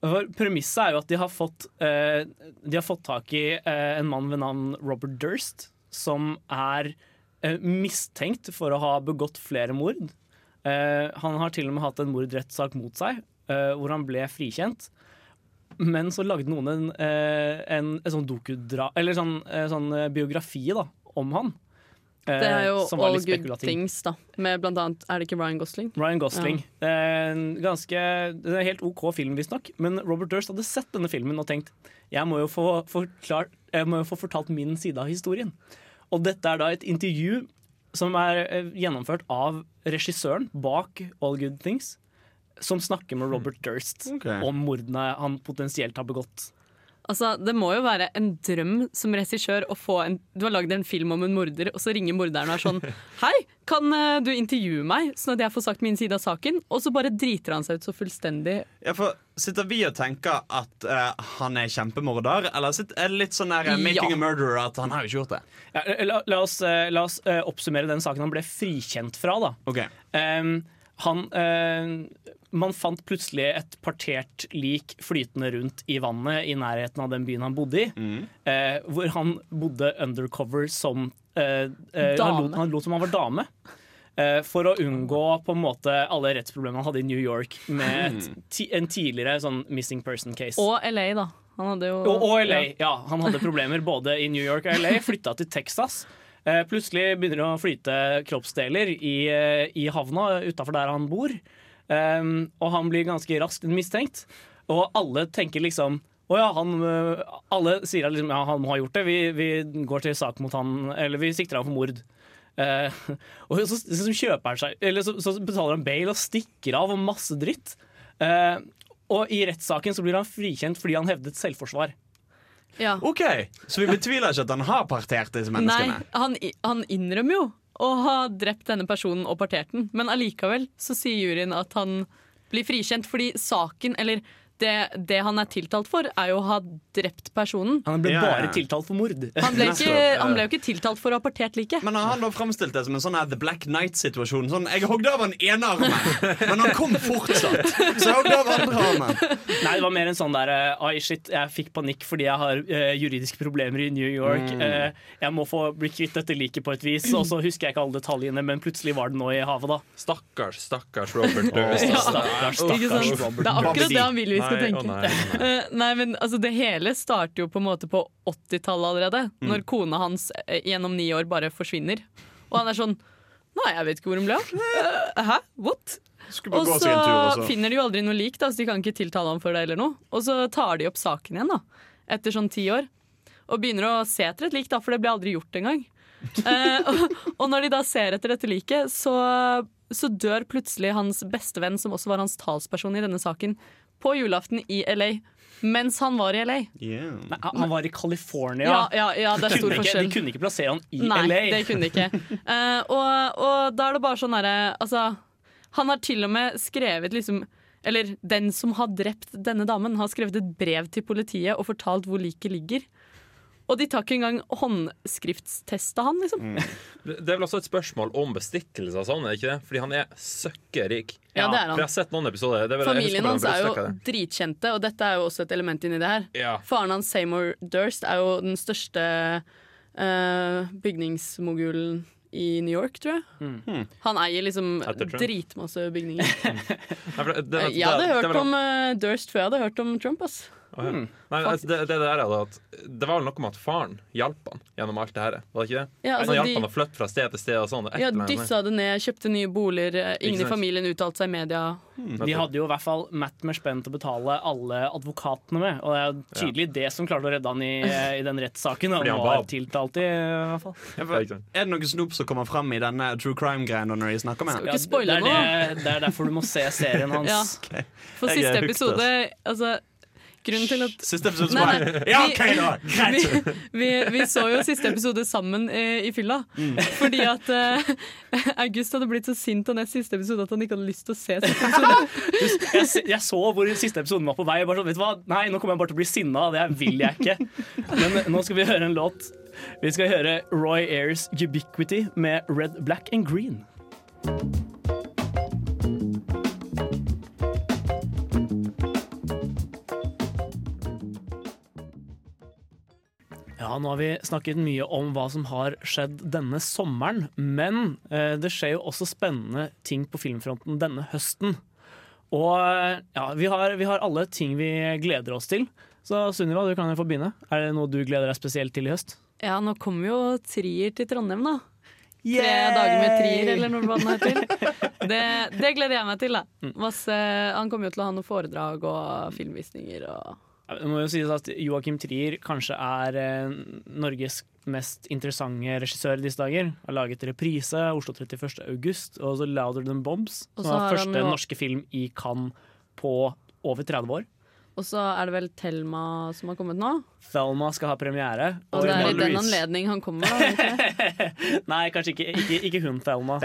For Premisset er jo at de har fått eh, De har fått tak i eh, en mann ved navn Robert Durst, som er eh, mistenkt for å ha begått flere mord. Eh, han har til og med hatt en mordrettssak mot seg, eh, hvor han ble frikjent. Men så lagde noen en, eh, en, en sånn dokudra... Eller sånn, sånn biografi da, om han. Eh, Det er jo All Good. Things, da. Med blant annet Er det ikke Ryan Gosling? Ryan Gosling. Ja. Det en ganske det er en helt OK film, visstnok. Men Robert Durst hadde sett denne filmen og tenkt jeg må jo få, forklart, jeg må jo få fortalt min side av historien. Og dette er da et intervju som er eh, gjennomført av regissøren bak All Good Things, som snakker med Robert Durst om mordene han potensielt har begått. Altså, Det må jo være en drøm som regissør å få en Du har lagd en film om en morder, og så ringer morderen og er sånn [LAUGHS] Hei, kan eh, du intervjue meg, sånn at jeg får sagt min side av saken? Og så bare driter han seg ut så fullstendig. Ja, for Sitter vi og tenker at uh, han er kjempemorder, eller er det litt sånn der, uh, making Ja. a murderer at han har jo ikke gjort det? Ja, la, la oss, la oss uh, oppsummere den saken han ble frikjent fra. da Ok. Em, han, eh, man fant plutselig et partert lik flytende rundt i vannet i nærheten av den byen han bodde i. eh, hvor han bodde undercover som eh, eh, han, lot, han lot som han var dame. eh, for å unngå på en måte alle rettsproblemene han hadde i New York med et, ti, en tidligere sånn missing person case. Og LA, da. Han hadde jo Og, og LA. Ja. Ja, han hadde problemer både i New York og LA. Flytta til Texas. Eh, plutselig begynner det å flyte kroppsdeler i, eh, i havna utafor der han bor. Um, og han blir ganske raskt mistenkt. Og alle tenker liksom å ja, han, øh, alle sier at liksom, ja, han må ha gjort det. Vi, vi går til sak mot han Eller vi sikter ham for mord. Uh, [LAUGHS] og så, så kjøper han seg Eller så, så betaler han bail og stikker av og masse dritt. Uh, og i rettssaken så blir han frikjent fordi han hevdet selvforsvar. Ja. Ok, Så vi betviler ikke at han har partert disse Nei, menneskene? han, han innrømmer jo å ha drept denne personen og partert den, men allikevel så sier juryen at han blir frikjent fordi saken, eller det, det han er tiltalt for, er jo å ha drept personen. Han ble Ja, bare ja. tiltalt for mord. Han ble, [LAUGHS] ikke, han ble jo ikke tiltalt for å ha partert liket. Men han da framstilt det som en sånn The Black Knight-situasjon? Sånn, Jeg hogde av han ene armen, men han kom fortsatt. Så jeg hogde av andre armen. Nei, det var mer en sånn der eh, Ai, shit, jeg fikk panikk fordi jeg har uh, juridiske problemer i New York. Mm. Uh, jeg må få bli kvitt dette liket på et vis. Og så husker jeg ikke alle detaljene, men plutselig var det nå i havet, da. Stakkars, stakkars Robert Durst. Ja. Stakkars, stakkars, stakkars Robert. Det er akkurat det han vil vi skal Nei, å nei, å nei. Eh, [LAUGHS] nei, men altså, Det hele starter jo på en måte på 80-tallet allerede, Mm. når kona hans eh, gjennom ni år bare forsvinner. Og han er sånn Nei, jeg vet ikke hvor hun ble av. Eh, [LAUGHS] hæ? What? Og så seg en tur, og så- finner de jo aldri noe lik, da, så de kan ikke tiltale ham for det eller noe. Og så tar de opp saken igjen, da, etter sånn ti år. Og begynner å se etter et lik, da, for det ble aldri gjort engang. [LAUGHS] eh, og, og når de da ser etter dette liket, så, så dør plutselig hans bestevenn, som også var hans talsperson i denne saken, på julaften i LA. Mens han var i LA. Nei, han han var i California. Ja, ja, ja, det er De stor kunne ikke- forskjell. De kunne ikke plassere han i Nei, LA. det kunne de ikke. Uh, [LAUGHS] og, og da er det bare sånn herre Altså, han har til og med skrevet liksom Eller den som har drept denne damen, har skrevet et brev til politiet og fortalt hvor liket ligger. Og de tar ikke engang håndskriftstesta han, liksom. Det det er vel også et spørsmål om bestikkelse og sånn, er det ikke det? Fordi han er søkkerik. Ja, det er han. For jeg har sett noen episoder. Det er vel, Familien hans er jo dritkjente, og dette er jo også et element inni det her. Ja. Faren hans, Seymour Durst, er jo den største uh, bygningsmogulen i New York, tror jeg. Mm. Han eier liksom dritmasse bygninger. [LAUGHS] Jeg hadde hørt om eh, Durst før jeg hadde hørt om Trump. ass. Ja. Nei, altså, det, det, der er det, at, det var vel noe med at faren hjalp han gjennom alt det her. Var det ikke det? Ja, altså, han hjalp de- han å flytte fra sted til sted. Og sånn, Ja. Dyssa det ned, kjøpte nye boliger. eh, Ingen i familien uttalte seg i media. De hadde jo i hvert fall Matt Merspent å betale alle advokatene med. Og det er tydelig tydelig det som klarte å redde han i, i den rettssaken. Han han var tiltalt i, i hvert fall. Ja, for, er det noe snop som kommer fram i denne true crime-greia når de snakker med Ja, det, det, det er derfor du må se serien [LAUGHS] hans. Ja. For siste episode altså, Grunnen til at Siste episode som var Ja, OK, da! [LAUGHS] Greit! vi, vi, vi så jo siste episode sammen eh, i fylla. Mm. Fordi at eh, [LAUGHS] August hadde blitt så sint av nest siste episode at han ikke hadde lyst til å se siste episode. [LAUGHS] Jeg, jeg så hvor siste episoden var på vei. Bare sånn, vet du hva? Nei, nå kommer jeg bare til å bli sinna. Det vil jeg ikke. Men nå skal vi høre en låt. Vi skal høre Roy Ayers 'Ubiquity' med 'Red, Black and Green'. Ja, nå har vi snakket mye om hva som har skjedd denne sommeren, men eh, det skjer jo også spennende ting på filmfronten denne høsten. Og eh, ja, vi har, vi har alle ting vi gleder oss til. Så Sunniva, du kan jo få begynne. Er det noe du gleder deg spesielt til i høst? Ja, nå kommer jo Trier til Trondheim, da. Tre dager med Trier, eller noe den heter. [LAUGHS] Det, det gleder jeg meg til. da Mm. Masse, Han kommer jo til å ha noen foredrag og filmvisninger. og Det må jo sies at Joakim Trier kanskje er eh, Norges mest interessante regissør i disse dager. Har laget 'Reprise', 'Oslo 31. august' og så 'Louder Than Bombs'. Som er var første jo- norske film i Cannes på over 30 år. Og så er det vel Thelma som har kommet nå. Thelma skal ha premiere. Og det er i den anledning han kommer. [LAUGHS] Nei, kanskje ikke, ikke, ikke hun Thelma.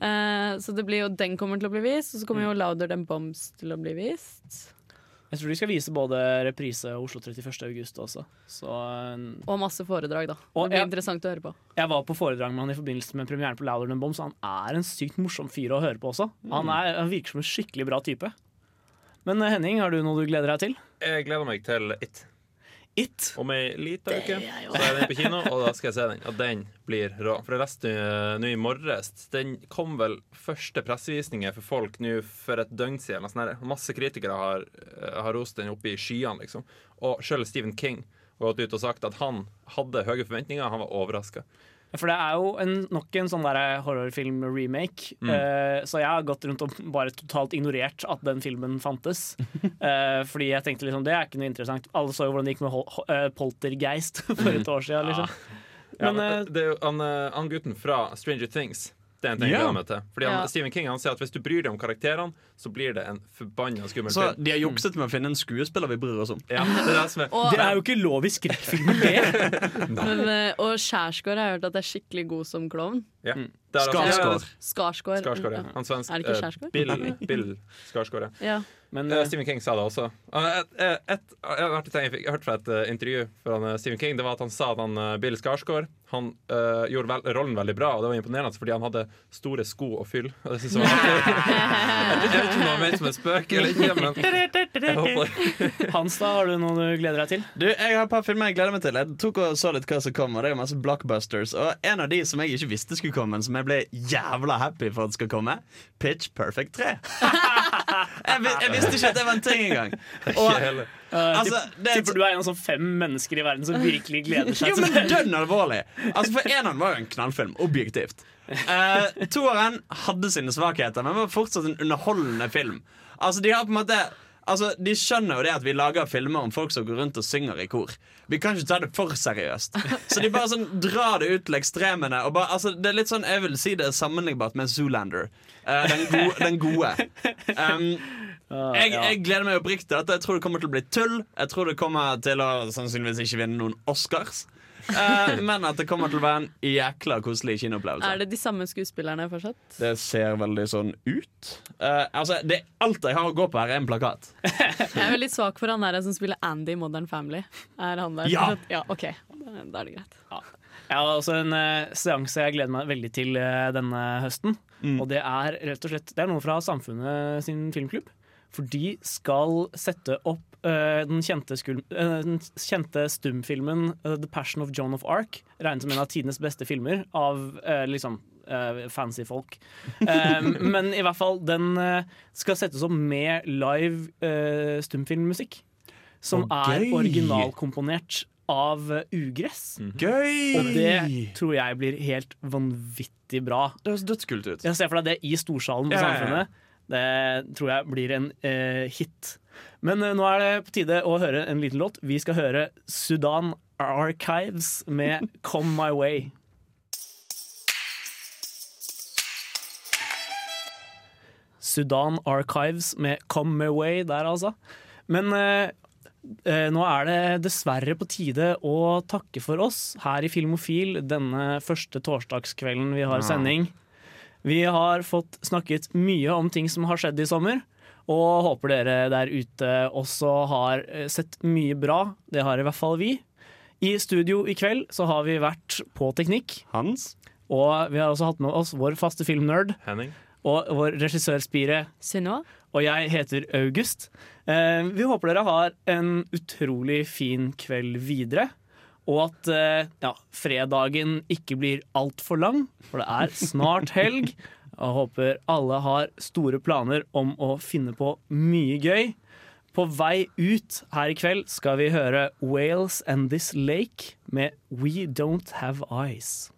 Eh, så det blir jo den kommer til å bli vist, og så kommer jo Louder Than Bombs til å bli vist. Jeg tror de skal vise både reprise og Oslo 31. august også. Så eh, Og masse foredrag, da. Det blir jeg- interessant å høre på. Jeg var på foredrag med han i forbindelse med premieren på Louder Than Bombs. Han er en sykt morsom fyr å høre på også. Han, er, han virker som en skikkelig bra type. Men eh, Henning, har du noe du gleder deg til? Jeg gleder meg til It. It? Om ei lita uke så er den på kino, og da skal jeg se den. Og den blir rå. For jeg leste uh, nå i morges Den kom vel første pressevisninger for folk nå for et døgn siden. sånn. Masse kritikere har, uh, har rost den oppe i skyene, liksom. Og sjøl Stephen King har gått ut og sagt at han hadde høye forventninger, han var overraska. For det er jo en, nok en sånn horrorfilm-remake. Mm. Uh, så jeg har gått rundt og bare totalt ignorert at den filmen fantes. uh, [LAUGHS] fordi jeg tenkte liksom, det er ikke noe interessant. Alle så jo hvordan det gikk med Hol Ho- eh, Poltergeist [LAUGHS] for et år siden. Liksom. Ja, Men, men, eh, det er jo han, han gutten fra Stranger Things. Det er en ting jeg gleder meg til. Fordi han, Ja. Stephen King han sier at hvis du bryr deg om karakterene, så blir det en forbanna skummel film. Så de har jukset med å finne en skuespiller vi bryr oss om. Ja, det er det som er. Og- Det er jo ikke lov i skrekkfilmer, det! [LAUGHS] Men, eh, og Skjærsgård har jeg hørt at er skikkelig god som klovn. Ja. Er altså- Skarsgård. Skarsgård. Skarsgård, ja. Han svensk, Er det ikke eh, Skjærsgård? Bill, [LAUGHS] Bill Skarsgård, ja. Ja. Men, uh, Stephen King sa det også. Uh, et, et, et, jeg, hørte fra et intervju fra han, Stephen King Det var at han sa at han, Bill Skarsgård Han uh, gjorde vel, rollen veldig bra, og det var imponerende fordi han hadde store sko å fylle. Og [LAUGHS] det synes jeg var [LAUGHS] jeg vet ikke om det var ment som en spøk eller ikke, men jeg håper Hans, da, har du noe du gleder deg til? Du, Jeg har et par filmer jeg gleder meg til. Jeg tok og så litt hva som kommer. Det er jo masse blockbusters Og en av de som jeg ikke visste skulle komme, men som jeg ble jævla happy for at skal komme, Pitch Perfect 3. [LAUGHS] jeg, jeg visste ikke at det var en ting engang. Og, Uh, Altså, det er- tipper du er en av sånn fem mennesker i verden som virkelig gleder seg jo, men dønn alvorlig. Altså, For eneren var jo en knallfilm, objektivt. Uh, Toeren hadde sine svakheter, men var fortsatt en underholdende film. Altså, de har på en måte Altså, De skjønner jo det at vi lager filmer om folk som går rundt og synger i kor. Vi kan ikke ta det for seriøst. Så de bare sånn drar det ut til ekstremene. Og bare, altså, det er litt sånn, Jeg vil si det er sammenlignbart med Zoolander. Uh, den, go den gode. Um, jeg, jeg gleder meg oppriktig til dette. Jeg tror det kommer til å bli tull. Jeg tror det kommer til å sannsynligvis ikke vinne noen Oscars. Eh, men at det kommer til å være en jækla koselig kinoopplevelse. Er det de samme skuespillerne fortsatt? Det ser veldig sånn ut. Uh, altså, det, Alt jeg har å gå på her, er en plakat. [LAUGHS] Jeg er veldig svak for han der som spiller Andy i Modern Family. Er han der Ja. ja OK. Da er det greit. Jeg har også en uh, seanse jeg gleder meg veldig til uh, denne høsten. Mm. Og det er rett og slett Det er noe fra Samfunnet sin filmklubb. For de skal sette opp den, kjente eh, den kjente stumfilmen eh, 'The Passion of Joan of Arc'. Regnet som en av tidenes beste filmer av eh, liksom eh, fancy folk. Eh, [LAUGHS] men i hvert fall, den eh, skal settes opp med live uh, stumfilmmusikk. Som oh, er originalkomponert av eh, Ugress. Gøy! Og det tror jeg blir helt vanvittig bra. Det høres dødskult ut. Jeg ser for deg det i storsalen på ja. Samfunnet. Det tror jeg blir en eh, hit. Men eh, nå er det på tide å høre en liten låt. Vi skal høre Sudan Archives med [LAUGHS] 'Come My Way'. Sudan Archives med 'Come My Way' der, altså. Men eh, eh, nå er det dessverre på tide å takke for oss her i Filmofil denne første torsdagskvelden vi har sending. Vi har fått snakket mye om ting som har skjedd i sommer, og håper dere der ute også har eh, sett mye bra. Det har i hvert fall vi. I studio i kveld så har vi vært på Teknikk. Hans. Og vi har også hatt med oss vår faste filmnerd. Henning. Og vår regissørspire. Sunniva. Og jeg heter August. Eh, vi håper dere har en utrolig fin kveld videre. Og at eh, ja, fredagen ikke blir altfor lang, for det er snart helg. Jeg håper alle har store planer om å finne på mye gøy. På vei ut her i kveld skal vi høre Wales and This Lake med We Don't Have Eyes.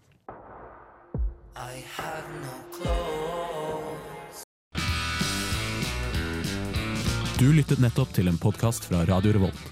Du lyttet nettopp til en podkast fra Radio Revolt.